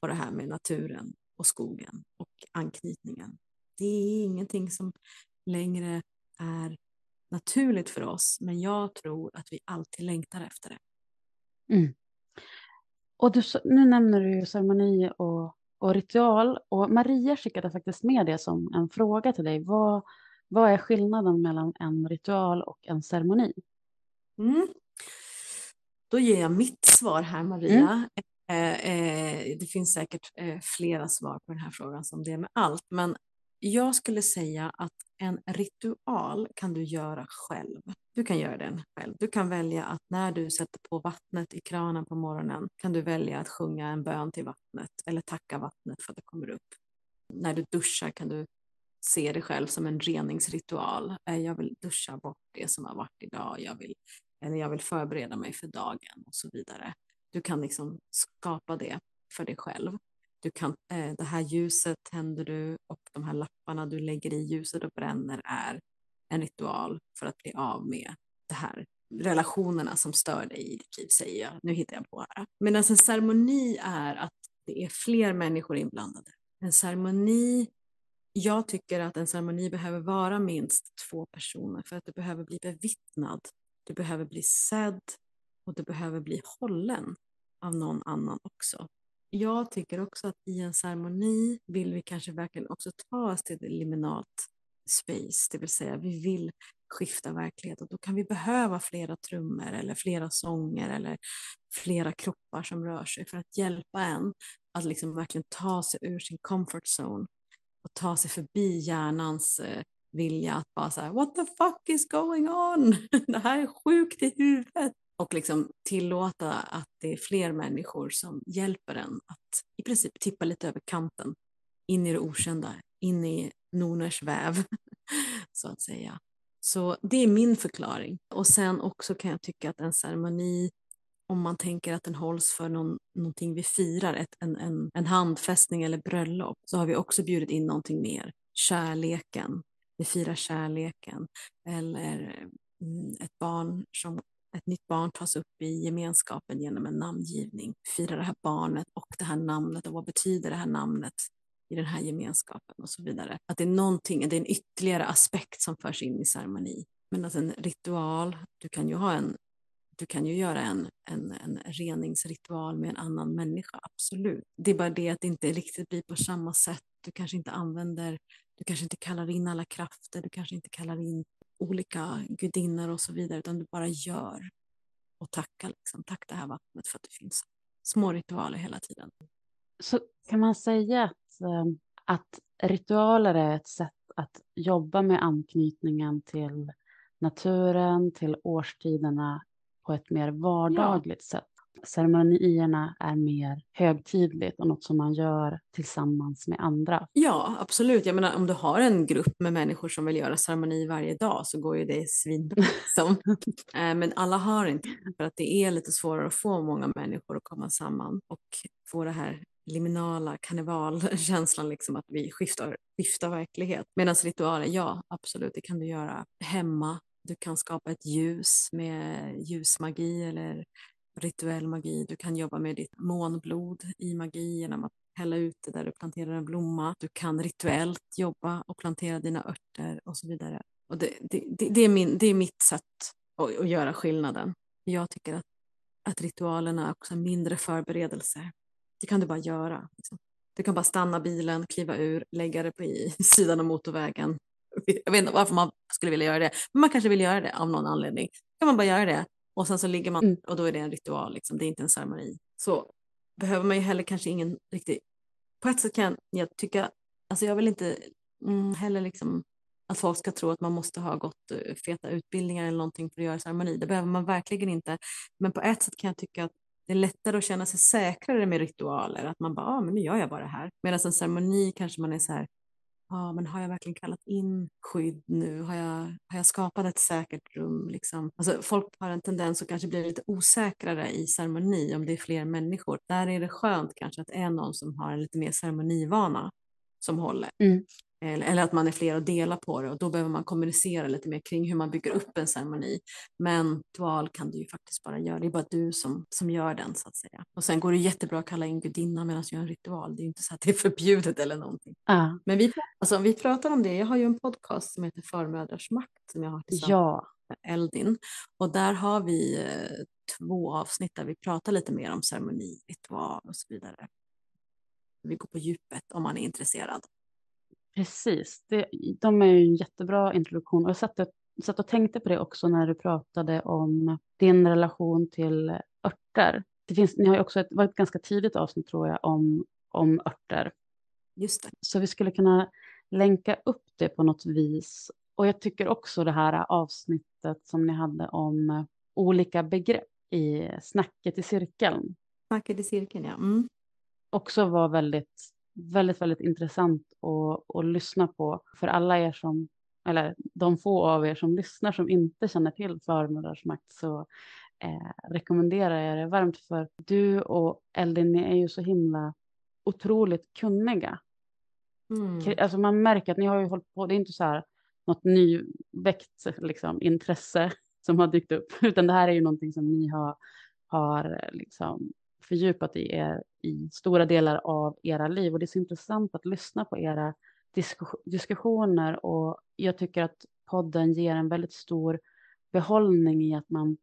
på det här med naturen och skogen och anknytningen. Det är ingenting som längre är naturligt för oss, men jag tror att vi alltid längtar efter det. Mm. Och du, nu nämner du ceremoni och, och ritual och Maria skickade faktiskt med det som en fråga till dig. Vad, vad är skillnaden mellan en ritual och en ceremoni? Mm. Då ger jag mitt svar här Maria. Mm. Eh, eh, det finns säkert eh, flera svar på den här frågan som det är med allt, men jag skulle säga att en ritual kan du göra själv. Du kan göra den själv. Du kan välja att när du sätter på vattnet i kranen på morgonen kan du välja att sjunga en bön till vattnet eller tacka vattnet för att det kommer upp. När du duschar kan du se dig själv som en reningsritual. Eh, jag vill duscha bort det som har varit idag. Jag vill, eller jag vill förbereda mig för dagen och så vidare. Du kan liksom skapa det för dig själv. Du kan, eh, det här ljuset tänder du och de här lapparna du lägger i ljuset och bränner är en ritual för att bli av med det här relationerna som stör dig i ditt liv, säger jag. Nu hittar jag på här. Medan alltså, en ceremoni är att det är fler människor inblandade. En ceremoni, jag tycker att en ceremoni behöver vara minst två personer för att du behöver bli bevittnad. Du behöver bli sedd och du behöver bli hållen av någon annan också. Jag tycker också att i en ceremoni vill vi kanske verkligen också ta oss till det liminalt space, det vill säga vi vill skifta verklighet och då kan vi behöva flera trummor eller flera sånger eller flera kroppar som rör sig för att hjälpa en att liksom verkligen ta sig ur sin comfort zone och ta sig förbi hjärnans eh, vilja att bara säga what the fuck is going on? Det här är sjukt i huvudet. Och liksom tillåta att det är fler människor som hjälper en att i princip tippa lite över kanten in i det okända, in i Noners väv så att säga. Så det är min förklaring. Och sen också kan jag tycka att en ceremoni, om man tänker att den hålls för någon, någonting vi firar, ett, en, en, en handfästning eller bröllop, så har vi också bjudit in någonting mer. Kärleken, vi firar kärleken. Eller mm, ett barn som ett nytt barn tas upp i gemenskapen genom en namngivning. Fira det här barnet och det här namnet och vad betyder det här namnet i den här gemenskapen och så vidare. Att det är någonting, det är en ytterligare aspekt som förs in i ceremoni. Men att en ritual, du kan ju ha en du kan ju göra en, en, en reningsritual med en annan människa, absolut. Det är bara det att det inte riktigt blir på samma sätt. Du kanske inte använder, du kanske inte kallar in alla krafter, du kanske inte kallar in olika gudinnor och så vidare, utan du bara gör och tackar. Liksom. Tack det här vattnet för att det finns små ritualer hela tiden. Så kan man säga att, eh, att ritualer är ett sätt att jobba med anknytningen till naturen, till årstiderna på ett mer vardagligt ja. sätt. Ceremonierna är mer högtidligt och något som man gör tillsammans med andra. Ja, absolut. Jag menar, om du har en grupp med människor som vill göra ceremoni varje dag så går ju det svinbra. Liksom. Eh, men alla har inte för att det är lite svårare att få många människor att komma samman och få det här liminala karnevalkänslan, liksom att vi skiftar, skiftar verklighet. Medan ritualer, ja absolut, det kan du göra hemma. Du kan skapa ett ljus med ljusmagi eller rituell magi. Du kan jobba med ditt månblod i magi genom att hälla ut det där du planterar en blomma. Du kan rituellt jobba och plantera dina örter och så vidare. Och det, det, det, det är, min, det är mitt sätt att, att göra skillnaden. Jag tycker att, att ritualerna är också mindre förberedelser. Det kan du bara göra. Liksom. Du kan bara stanna bilen, kliva ur, lägga det på i sidan av motorvägen. Jag vet inte varför man skulle vilja göra det, men man kanske vill göra det av någon anledning. Då kan man bara göra det och sen så ligger man mm. och då är det en ritual, liksom. det är inte en ceremoni. Så behöver man ju heller kanske ingen riktig... På ett sätt kan jag tycka, alltså jag vill inte mm, heller liksom att folk ska tro att man måste ha gått uh, feta utbildningar eller någonting för att göra ceremoni. Det behöver man verkligen inte. Men på ett sätt kan jag tycka att det är lättare att känna sig säkrare med ritualer, att man bara, ah, men nu gör jag bara det här. Medan en ceremoni kanske man är så här, ja, men har jag verkligen kallat in skydd nu? Har jag, har jag skapat ett säkert rum? Liksom? Alltså, folk har en tendens att kanske bli lite osäkrare i ceremoni om det är fler människor. Där är det skönt kanske att det är någon som har en lite mer ceremonivana som håller. Mm. Eller att man är fler och delar på det och då behöver man kommunicera lite mer kring hur man bygger upp en ceremoni. Men ritual kan du ju faktiskt bara göra, det är bara du som, som gör den så att säga. Och sen går det jättebra att kalla in gudinnan medan du gör en ritual, det är ju inte så att det är förbjudet eller någonting. Uh. Men vi, alltså, vi pratar om det, jag har ju en podcast som heter Förmödrars makt som jag har tillsammans ja. med Eldin. Och där har vi eh, två avsnitt där vi pratar lite mer om ceremoni, ritual och så vidare. Vi går på djupet om man är intresserad. Precis, det, de är ju en jättebra introduktion. Och jag satt, satt och tänkte på det också när du pratade om din relation till örter. Det finns, ni har ju också ett, var ett ganska tidigt avsnitt tror jag om, om örter. Just det. Så vi skulle kunna länka upp det på något vis. Och jag tycker också det här avsnittet som ni hade om olika begrepp i snacket i cirkeln. Snacket i cirkeln, ja. Mm. Också var väldigt väldigt, väldigt intressant att, att lyssna på för alla er som, eller de få av er som lyssnar som inte känner till förmödrars makt så eh, rekommenderar jag det varmt för du och Eldin ni är ju så himla otroligt kunniga. Mm. Alltså man märker att ni har ju hållit på, det är inte så här något nyväckt liksom, intresse som har dykt upp, utan det här är ju någonting som ni har, har liksom fördjupat i, er, i stora delar av era liv. Och det är så intressant att lyssna på era diskussioner och jag tycker att podden ger en väldigt stor behållning i att man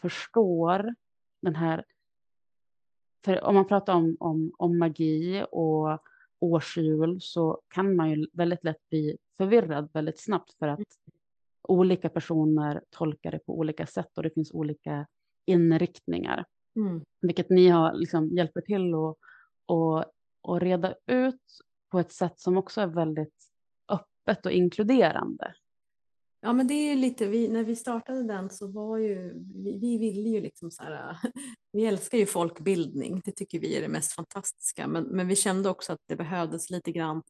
förstår den här... För om man pratar om, om, om magi och årshjul så kan man ju väldigt lätt bli förvirrad väldigt snabbt för att olika personer tolkar det på olika sätt och det finns olika inriktningar. Mm. Vilket ni har liksom hjälper till att och, och reda ut på ett sätt som också är väldigt öppet och inkluderande. Ja men det är lite, vi, när vi startade den så var ju, vi, vi ville ju liksom så här, vi älskar ju folkbildning, det tycker vi är det mest fantastiska, men, men vi kände också att det behövdes lite grann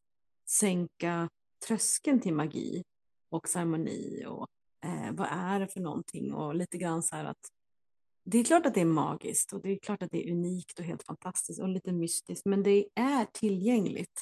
sänka tröskeln till magi och ceremoni och eh, vad är det för någonting och lite grann så här att det är klart att det är magiskt och det är klart att det är unikt och helt fantastiskt och lite mystiskt, men det är tillgängligt.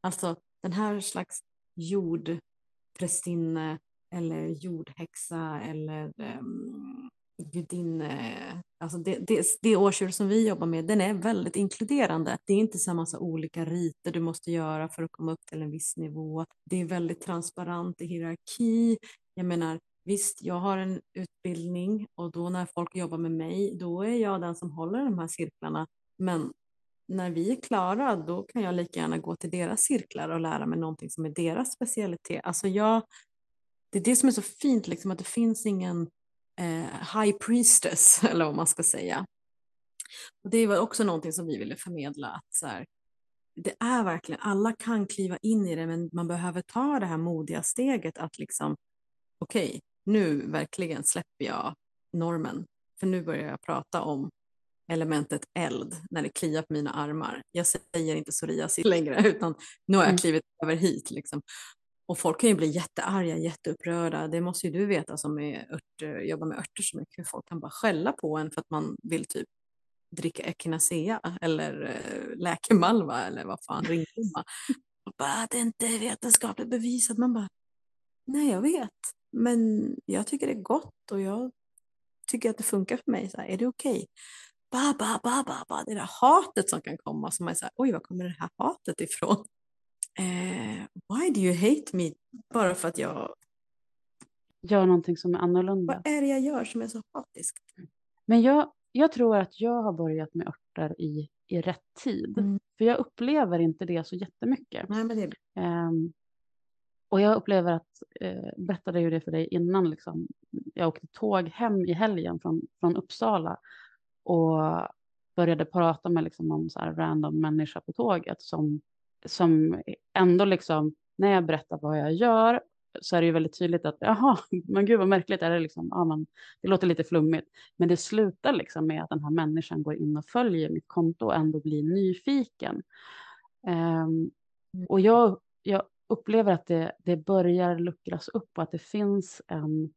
Alltså den här slags jordprästinne eller jordhäxa eller um, gudinne. Alltså det, det, det årsdjur som vi jobbar med, den är väldigt inkluderande. Det är inte så massa olika riter du måste göra för att komma upp till en viss nivå. Det är väldigt transparent i hierarki. Jag menar, visst, jag har en utbildning och då när folk jobbar med mig, då är jag den som håller de här cirklarna. Men när vi är klara, då kan jag lika gärna gå till deras cirklar och lära mig någonting som är deras specialitet. Alltså jag, det är det som är så fint, liksom, att det finns ingen eh, high priestess, eller vad man ska säga. Och det var också någonting som vi ville förmedla, att så här, det är verkligen, alla kan kliva in i det, men man behöver ta det här modiga steget att liksom, okej, okay, nu verkligen släpper jag normen, för nu börjar jag prata om elementet eld när det kliar på mina armar. Jag säger inte psoriasis längre, utan nu har jag mm. klivit mm. över hit. Liksom. Och folk kan ju bli jättearga, jätteupprörda. Det måste ju du veta som är ört, jobbar med örter så mycket. Folk kan bara skälla på en för att man vill typ dricka echinacea eller äh, läkemalva eller vad fan, ringblomma. bara, det är inte vetenskapligt bevisat. Man bara, nej jag vet, men jag tycker det är gott och jag tycker att det funkar för mig. Så här, är det okej? Okay? Ba, ba, ba, ba, ba. Det där hatet som kan komma som är så här, oj var kommer det här hatet ifrån? eh, why do you hate me? Bara för att jag gör någonting som är annorlunda. Vad är det jag gör som är så hatisk? Men jag, jag tror att jag har börjat med örter i, i rätt tid. Mm. För jag upplever inte det så jättemycket. Nej, men det... Um, och jag upplever att, eh, berättade ju det för dig innan, liksom, jag åkte tåg hem i helgen från, från Uppsala och började prata med liksom, någon så här random människa på tåget som som ändå liksom, när jag berättar vad jag gör så är det ju väldigt tydligt att jaha, men gud vad märkligt är det liksom. Ja, men, det låter lite flummigt, men det slutar liksom med att den här människan går in och följer mitt konto och ändå blir nyfiken. Um, och jag, jag upplever att det, det börjar luckras upp och att det finns en,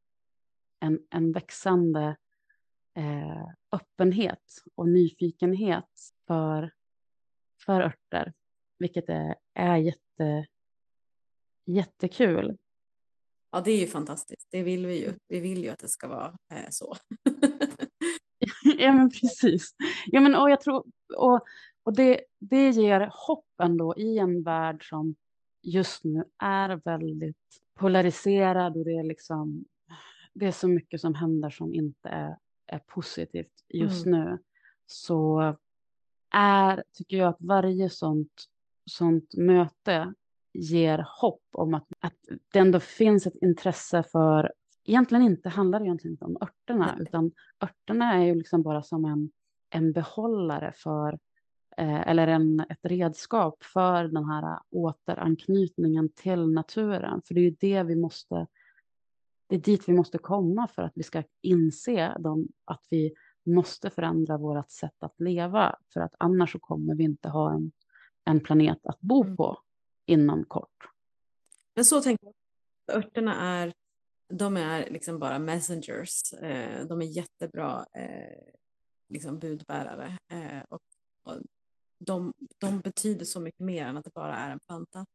en, en växande eh, öppenhet och nyfikenhet för, för örter vilket är, är jätte, jättekul. Ja, det är ju fantastiskt. Det vill vi ju. Vi vill ju att det ska vara eh, så. ja, men precis. Ja, men, och jag tror, och, och det, det ger hopp ändå i en värld som just nu är väldigt polariserad och det är liksom det är så mycket som händer som inte är, är positivt just mm. nu. Så är, tycker jag att varje sånt sånt möte ger hopp om att, att det ändå finns ett intresse för, egentligen inte handlar det egentligen inte om örterna, Nej. utan örterna är ju liksom bara som en, en behållare för, eller en, ett redskap för den här återanknytningen till naturen. För det är ju det vi måste, det är dit vi måste komma för att vi ska inse dem, att vi måste förändra vårt sätt att leva, för att annars så kommer vi inte ha en en planet att bo mm. på inom kort. Men så tänker jag. Örterna är, de är liksom bara messengers. Eh, de är jättebra eh, liksom budbärare. Eh, och de, de, betyder så mycket mer än att det bara är en planta.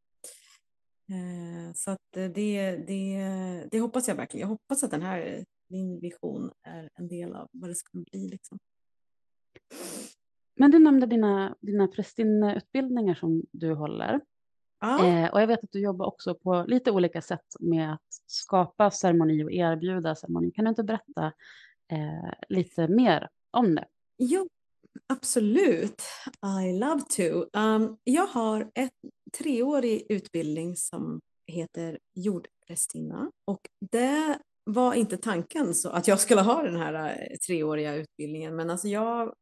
Så att det, det, det hoppas jag verkligen. Jag hoppas att den här min vision är en del av vad det ska bli. Liksom. Men du nämnde dina, dina prästinneutbildningar som du håller. Ja. Eh, och jag vet att du jobbar också på lite olika sätt med att skapa ceremoni och erbjuda ceremoni. Kan du inte berätta eh, lite mer om det? Jo, absolut. I love to. Um, jag har en treårig utbildning som heter jordprästinna och det var inte tanken så att jag skulle ha den här eh, treåriga utbildningen men alltså jag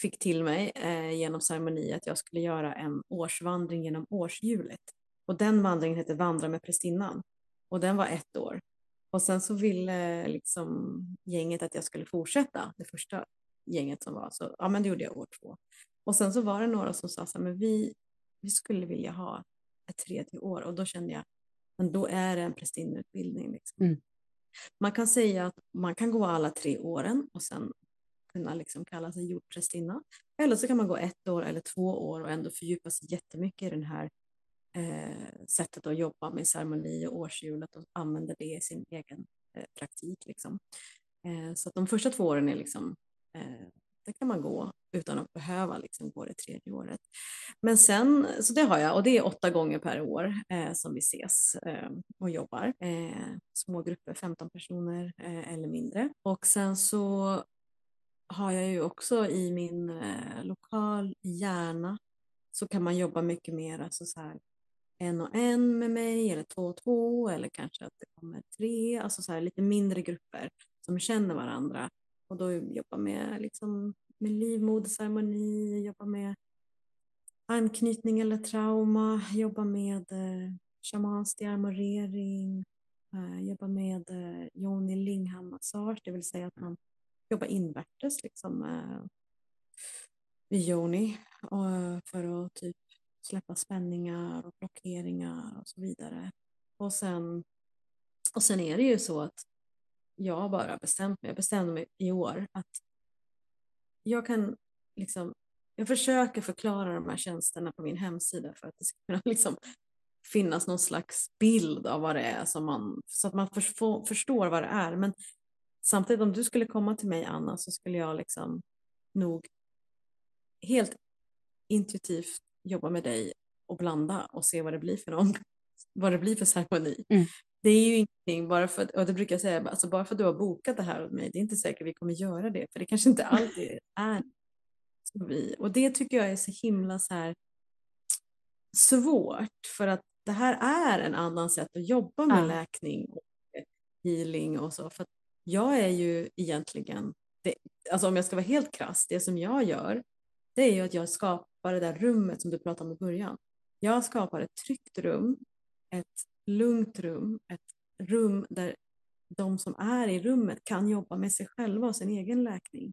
fick till mig eh, genom ceremoni att jag skulle göra en årsvandring genom årshjulet. Och den vandringen hette Vandra med prästinnan och den var ett år. Och sen så ville liksom gänget att jag skulle fortsätta, det första gänget som var, så ja men det gjorde jag år två. Och sen så var det några som sa så här, men vi, vi skulle vilja ha ett tredje år och då kände jag, men då är det en prästinneutbildning. Liksom. Mm. Man kan säga att man kan gå alla tre åren och sen kunna liksom kalla sig jordprästinna. Eller så kan man gå ett år eller två år och ändå fördjupa sig jättemycket i det här eh, sättet att jobba med ceremoni och årshjulet och använda det i sin egen eh, praktik. Liksom. Eh, så att de första två åren är liksom, eh, kan man gå utan att behöva liksom gå det tredje året. Men sen, så det har jag och det är åtta gånger per år eh, som vi ses eh, och jobbar. Eh, små grupper, 15 personer eh, eller mindre. Och sen så har jag ju också i min eh, lokal hjärna så kan man jobba mycket mer alltså så här, en och en med mig eller två och två eller kanske att det kommer tre, alltså så här, lite mindre grupper som känner varandra och då jobba med, liksom, med livmoderceremoni, jobba med anknytning eller trauma, jobba med eh, shamansk diarmorering, eh, jobba med eh, Joni Lingham massage, det vill säga att man jobbar invärtes liksom eh, i yoni eh, för att typ släppa spänningar och blockeringar och så vidare. Och sen, och sen är det ju så att jag bara bestämt mig, jag bestämde mig i år att jag kan liksom, jag försöker förklara de här tjänsterna på min hemsida för att det ska kunna liksom finnas någon slags bild av vad det är som man, så att man för, förstår vad det är. Men Samtidigt om du skulle komma till mig Anna så skulle jag liksom nog helt intuitivt jobba med dig och blanda och se vad det blir för någon, vad det blir för ceremoni. Mm. Det är ju ingenting, bara för, och det brukar jag säga, alltså bara för att du har bokat det här åt mig, det är inte säkert att vi kommer göra det, för det kanske inte alltid är som vi. Och det tycker jag är så himla så här svårt, för att det här är en annan sätt att jobba med ja. läkning och healing och så. För jag är ju egentligen, det, alltså om jag ska vara helt krass, det som jag gör det är ju att jag skapar det där rummet som du pratade om i början. Jag skapar ett tryggt rum, ett lugnt rum, ett rum där de som är i rummet kan jobba med sig själva och sin egen läkning.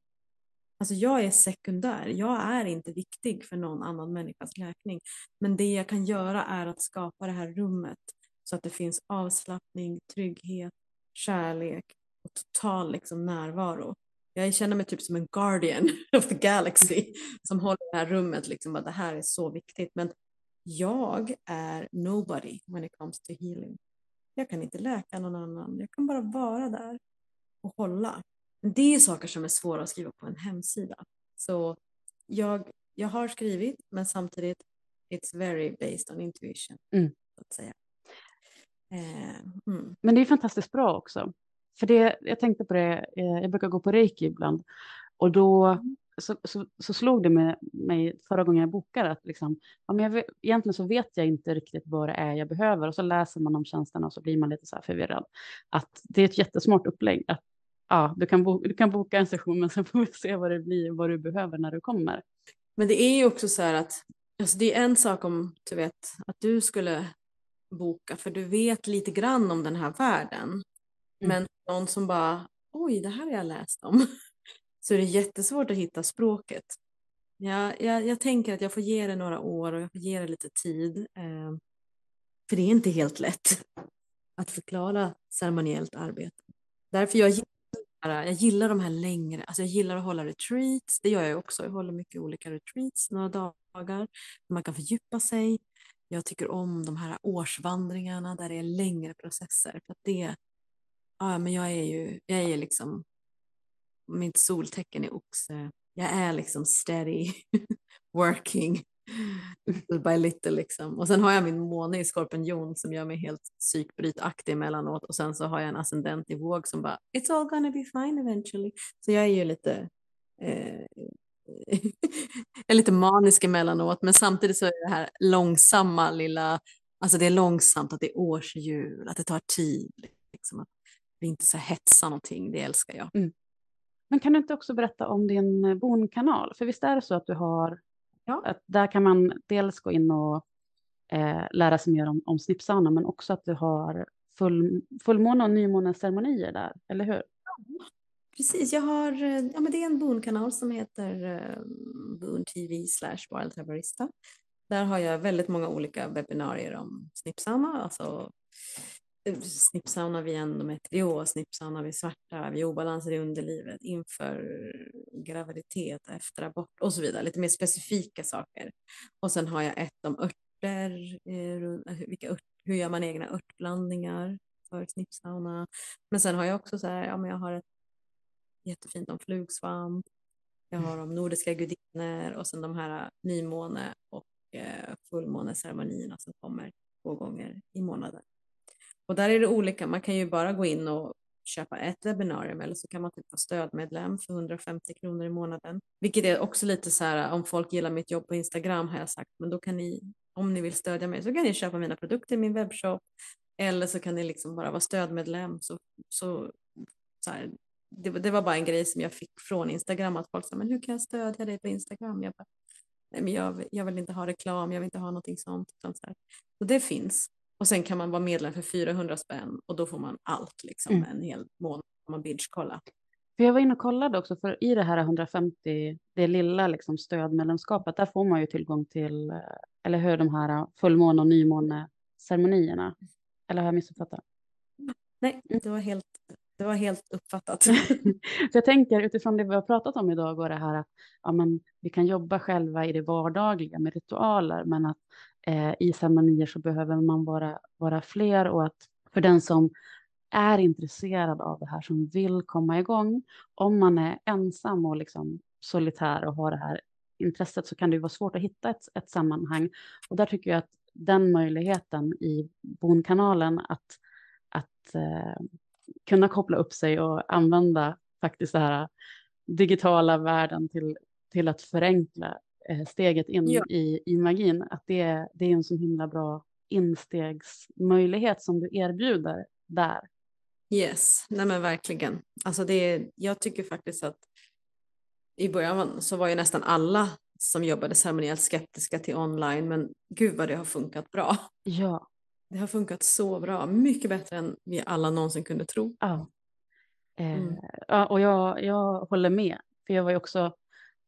Alltså jag är sekundär, jag är inte viktig för någon annan människas läkning. Men det jag kan göra är att skapa det här rummet så att det finns avslappning, trygghet, kärlek och total liksom, närvaro. Jag känner mig typ som en guardian of the galaxy som håller det här rummet, liksom, att det här är så viktigt. Men jag är nobody when it comes to healing. Jag kan inte läka någon annan, jag kan bara vara där och hålla. Det är saker som är svåra att skriva på en hemsida. Så jag, jag har skrivit, men samtidigt it's very based on intuition. Mm. Så att säga. Eh, mm. Men det är fantastiskt bra också. För det, jag tänkte på det, eh, jag brukar gå på reiki ibland och då mm. Så, så, så slog det med mig förra gången jag bokade att liksom, ja, men jag, egentligen så vet jag inte riktigt vad det är jag behöver och så läser man om tjänsterna och så blir man lite så här förvirrad. Att det är ett jättesmart upplägg. Att, ja, du, kan bo, du kan boka en session men sen får vi se vad det blir, vad du behöver när du kommer. Men det är ju också så här att alltså det är en sak om du vet att du skulle boka för du vet lite grann om den här världen. Mm. Men någon som bara, oj, det här har jag läst om. Så är det jättesvårt att hitta språket. Jag, jag, jag tänker att jag får ge det några år och jag får ge det lite tid. Eh, för det är inte helt lätt att förklara ceremoniellt arbete. Därför jag gillar, jag gillar de här längre, alltså jag gillar att hålla retreats, det gör jag också, jag håller mycket olika retreats, några dagar, man kan fördjupa sig. Jag tycker om de här årsvandringarna där det är längre processer, för att det Ja, men jag är ju, jag är liksom, mitt soltecken är oxe. Jag är liksom steady working little by little liksom. Och sen har jag min måne i skorpion som gör mig helt psykbrytaktig emellanåt och sen så har jag en ascendent i våg som bara it's all gonna be fine eventually. Så jag är ju lite eh, är lite manisk emellanåt men samtidigt så är det här långsamma lilla, alltså det är långsamt att det är årshjul, att det tar tid. Liksom, att vi inte så hetsar någonting, det älskar jag. Mm. Men kan du inte också berätta om din bonkanal? För visst är det så att du har Ja. Att där kan man dels gå in och eh, lära sig mer om, om snippsauna, men också att du har full, fullmåne och nymåneceremonier där, eller hur? Precis, jag har, eh, ja men det är en Boon-kanal som heter uh, Boon TV slash Wild. Där har jag väldigt många olika webbinarier om snippsauna, alltså snippsauna vid endometrios, snippsauna vid svarta, vid obalanser i underlivet, inför graviditet, efter abort och så vidare. Lite mer specifika saker. Och sen har jag ett om örter, eh, eh, vilka ört, hur gör man egna örtblandningar för snippsauna. Men sen har jag också så här, ja men jag har ett jättefint om flugsvamp, jag har om nordiska gudinnor och sen de här eh, nymåne och fullmåneceremonierna som kommer två gånger i månaden. Och där är det olika, man kan ju bara gå in och köpa ett webbinarium eller så kan man typ vara stödmedlem för 150 kronor i månaden. Vilket är också lite så här, om folk gillar mitt jobb på Instagram har jag sagt, men då kan ni, om ni vill stödja mig så kan ni köpa mina produkter i min webbshop eller så kan ni liksom bara vara stödmedlem. Så, så, så här, det, det, var bara en grej som jag fick från Instagram att folk sa, men hur kan jag stödja dig på Instagram? Jag bara, nej men jag, jag vill inte ha reklam, jag vill inte ha någonting sånt. Så, här. så det finns. Och sen kan man vara medlem för 400 spänn och då får man allt liksom mm. en hel månad om man binge-kolla. För jag var inne och kollade också, för i det här 150, det lilla liksom stödmedlemskapet, där får man ju tillgång till, eller hur, de här fullmåne och nymåneceremonierna. Eller har jag missuppfattat? Nej, mm. det var helt, det var helt uppfattat. så jag tänker utifrån det vi har pratat om idag och det här att ja, men, vi kan jobba själva i det vardagliga med ritualer, men att eh, i ceremonier så behöver man vara, vara fler och att för den som är intresserad av det här, som vill komma igång, om man är ensam och liksom solitär och har det här intresset så kan det vara svårt att hitta ett, ett sammanhang. Och där tycker jag att den möjligheten i Bonkanalen att, att eh, kunna koppla upp sig och använda faktiskt den här digitala världen till, till att förenkla steget in ja. i, i magin, att det, det är en så himla bra instegsmöjlighet som du erbjuder där. Yes, nej men verkligen. Alltså det, jag tycker faktiskt att i början så var ju nästan alla som jobbade ceremoniellt skeptiska till online, men gud vad det har funkat bra. Ja. Det har funkat så bra, mycket bättre än vi alla någonsin kunde tro. Ja, eh, mm. ja och jag, jag håller med, för jag var ju också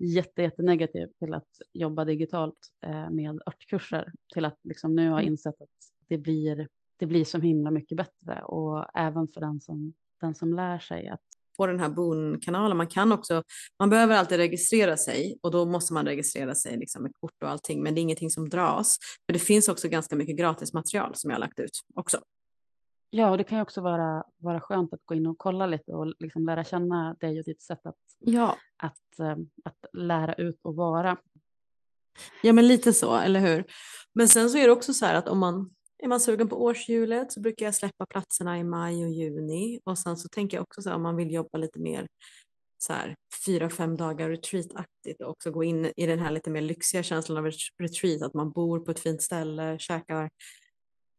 jätte, jättenegativ till att jobba digitalt eh, med örtkurser till att liksom nu har mm. insett att det blir, det blir så himla mycket bättre och även för den som, den som lär sig att på den här Boon-kanalen. Man kan också, man behöver alltid registrera sig och då måste man registrera sig liksom med kort och allting, men det är ingenting som dras. För det finns också ganska mycket gratis material som jag har lagt ut också. Ja, och det kan ju också vara, vara skönt att gå in och kolla lite och liksom lära känna dig och ditt sätt att, ja. att, eh, att lära ut och vara. Ja, men lite så, eller hur? Men sen så är det också så här att om man är man sugen på årshjulet så brukar jag släppa platserna i maj och juni och sen så tänker jag också så här om man vill jobba lite mer så här fyra, fem dagar retreataktigt och också gå in i den här lite mer lyxiga känslan av retreat, att man bor på ett fint ställe, käkar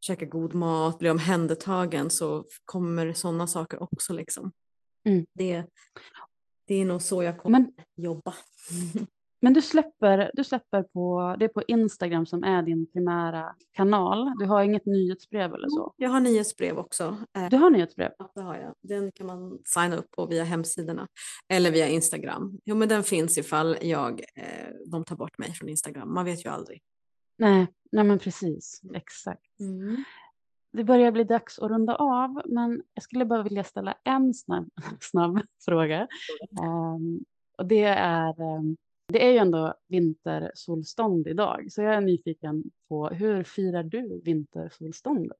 käka god mat, bli omhändertagen så kommer sådana saker också. Liksom. Mm. Det, det är nog så jag kommer men, jobba. Men du släpper, du släpper på, det är på Instagram som är din primära kanal. Du har inget nyhetsbrev eller så? Jag har nyhetsbrev också. Eh, du har nyhetsbrev? Ja, det har jag. Den kan man signa upp på via hemsidorna eller via Instagram. Jo, men den finns ifall jag, eh, de tar bort mig från Instagram. Man vet ju aldrig. Nej, nej men precis, exakt. Mm. Det börjar bli dags att runda av, men jag skulle bara vilja ställa en snabb, snabb fråga. Um, och det är, um, det är ju ändå vintersolstånd idag, så jag är nyfiken på hur firar du vintersolståndet?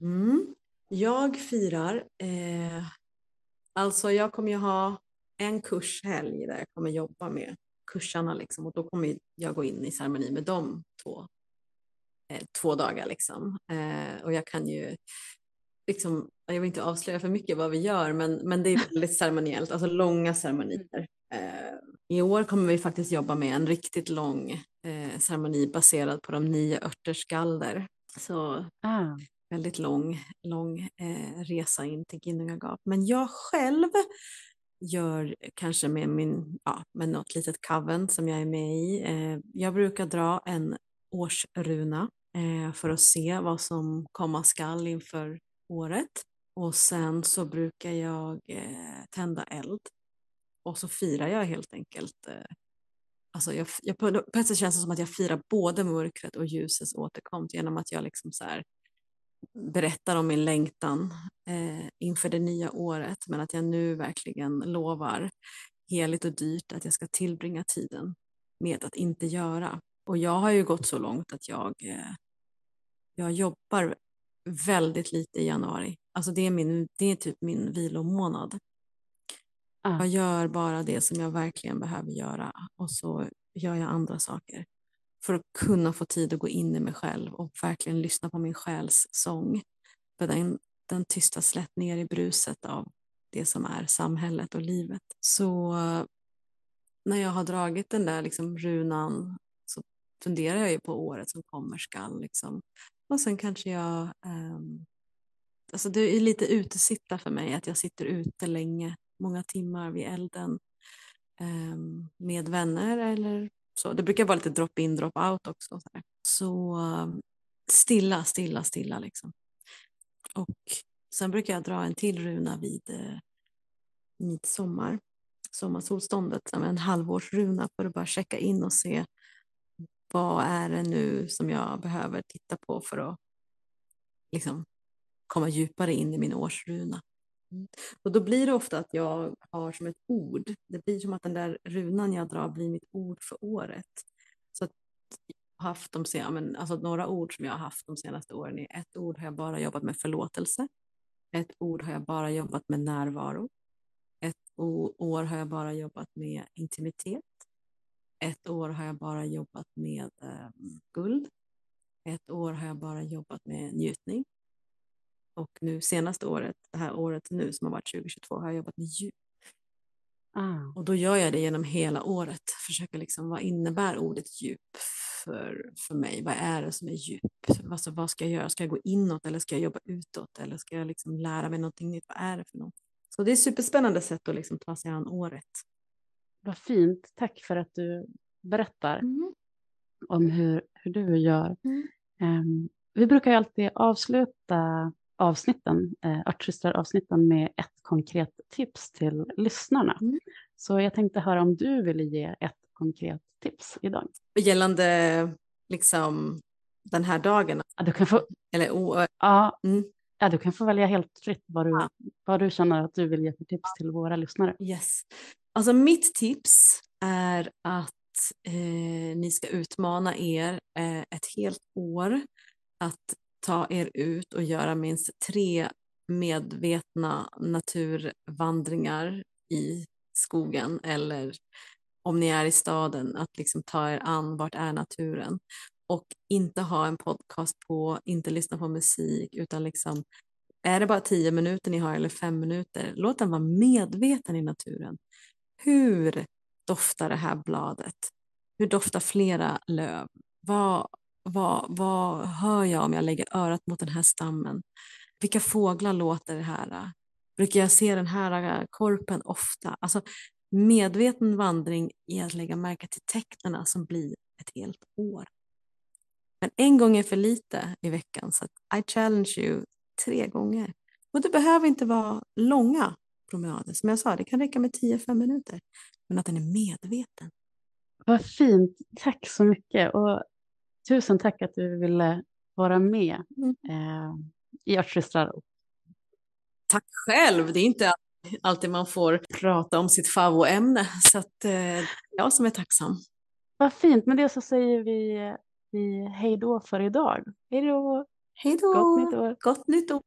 Mm. Jag firar, eh, alltså jag kommer ju ha en kurshelg där jag kommer jobba med kursarna liksom och då kommer jag gå in i ceremoni med de två, två dagar liksom. Eh, och jag kan ju liksom, jag vill inte avslöja för mycket vad vi gör men, men det är väldigt ceremoniellt, alltså långa ceremonier. Eh, I år kommer vi faktiskt jobba med en riktigt lång eh, ceremoni baserad på de nio örters skalder. Så ah. väldigt lång, lång eh, resa in till Ginnungagap. Men jag själv gör kanske med, min, ja, med något litet coven som jag är med i. Eh, jag brukar dra en årsruna eh, för att se vad som komma skall inför året. Och sen så brukar jag eh, tända eld och så firar jag helt enkelt. Eh, alltså jag, jag, på, på ett sätt känns det som att jag firar både mörkret och ljusets återkomst genom att jag liksom så här, berättar om min längtan eh, inför det nya året men att jag nu verkligen lovar heligt och dyrt att jag ska tillbringa tiden med att inte göra. Och jag har ju gått så långt att jag, eh, jag jobbar väldigt lite i januari. Alltså det är, min, det är typ min vilomånad. Ah. Jag gör bara det som jag verkligen behöver göra och så gör jag andra saker för att kunna få tid att gå in i mig själv och verkligen lyssna på min själs sång. För den, den tystas lätt ner i bruset av det som är samhället och livet. Så när jag har dragit den där liksom runan funderar jag ju på året som kommer skall. Liksom. Och sen kanske jag, um, alltså det är lite utesitta för mig att jag sitter ute länge, många timmar vid elden um, med vänner eller så. Det brukar vara lite drop in, drop out också. Så, så stilla, stilla, stilla liksom. Och sen brukar jag dra en till runa vid uh, midsommar, sommarsolståndet, en halvårsruna för att bara checka in och se vad är det nu som jag behöver titta på för att liksom, komma djupare in i min årsruna. Mm. Och då blir det ofta att jag har som ett ord, det blir som att den där runan jag drar blir mitt ord för året. Så att jag har haft de sen, men, alltså några ord som jag har haft de senaste åren är ett ord har jag bara jobbat med förlåtelse, ett ord har jag bara jobbat med närvaro, ett år har jag bara jobbat med intimitet, ett år har jag bara jobbat med eh, guld. Ett år har jag bara jobbat med njutning. Och nu senaste året, det här året nu som har varit 2022, har jag jobbat med djup. Ah. Och då gör jag det genom hela året. Försöker liksom, vad innebär ordet djup för, för mig? Vad är det som är djup? Alltså, vad ska jag göra? Ska jag gå inåt eller ska jag jobba utåt? Eller ska jag liksom lära mig någonting nytt? Vad är det för något? Så det är ett superspännande sätt att liksom ta sig an året. Vad fint. Tack för att du berättar mm. om hur, hur du gör. Mm. Um, vi brukar ju alltid avsluta avsnitten, eh, Örtsystrar-avsnitten med ett konkret tips till lyssnarna. Mm. Så jag tänkte höra om du ville ge ett konkret tips idag. Gällande liksom den här dagen? Ja, du kan få, Eller, oh, ja, mm. ja, du kan få välja helt fritt vad du, ja. vad du känner att du vill ge för tips till våra lyssnare. Yes. Alltså mitt tips är att eh, ni ska utmana er eh, ett helt år att ta er ut och göra minst tre medvetna naturvandringar i skogen eller om ni är i staden, att liksom ta er an vart är naturen och inte ha en podcast på, inte lyssna på musik utan liksom är det bara tio minuter ni har eller fem minuter, låt den vara medveten i naturen. Hur doftar det här bladet? Hur doftar flera löv? Vad, vad, vad hör jag om jag lägger örat mot den här stammen? Vilka fåglar låter det här? Brukar jag se den här äh, korpen ofta? Alltså medveten vandring i att lägga märke till tecknen som blir ett helt år. Men en gång är för lite i veckan så I challenge you tre gånger. Och det behöver inte vara långa promenader. Som jag sa, det kan räcka med 10-5 minuter. Men att den är medveten. Vad fint. Tack så mycket. Och tusen tack att du ville vara med mm. eh, i Örtsystrar. Tack själv. Det är inte alltid man får prata om sitt favoämne. Så att, eh, jag som är tacksam. Vad fint. Med det så säger vi, vi hej då för idag. Hej då. Hej då. Gott nytt år. Gott nytt år.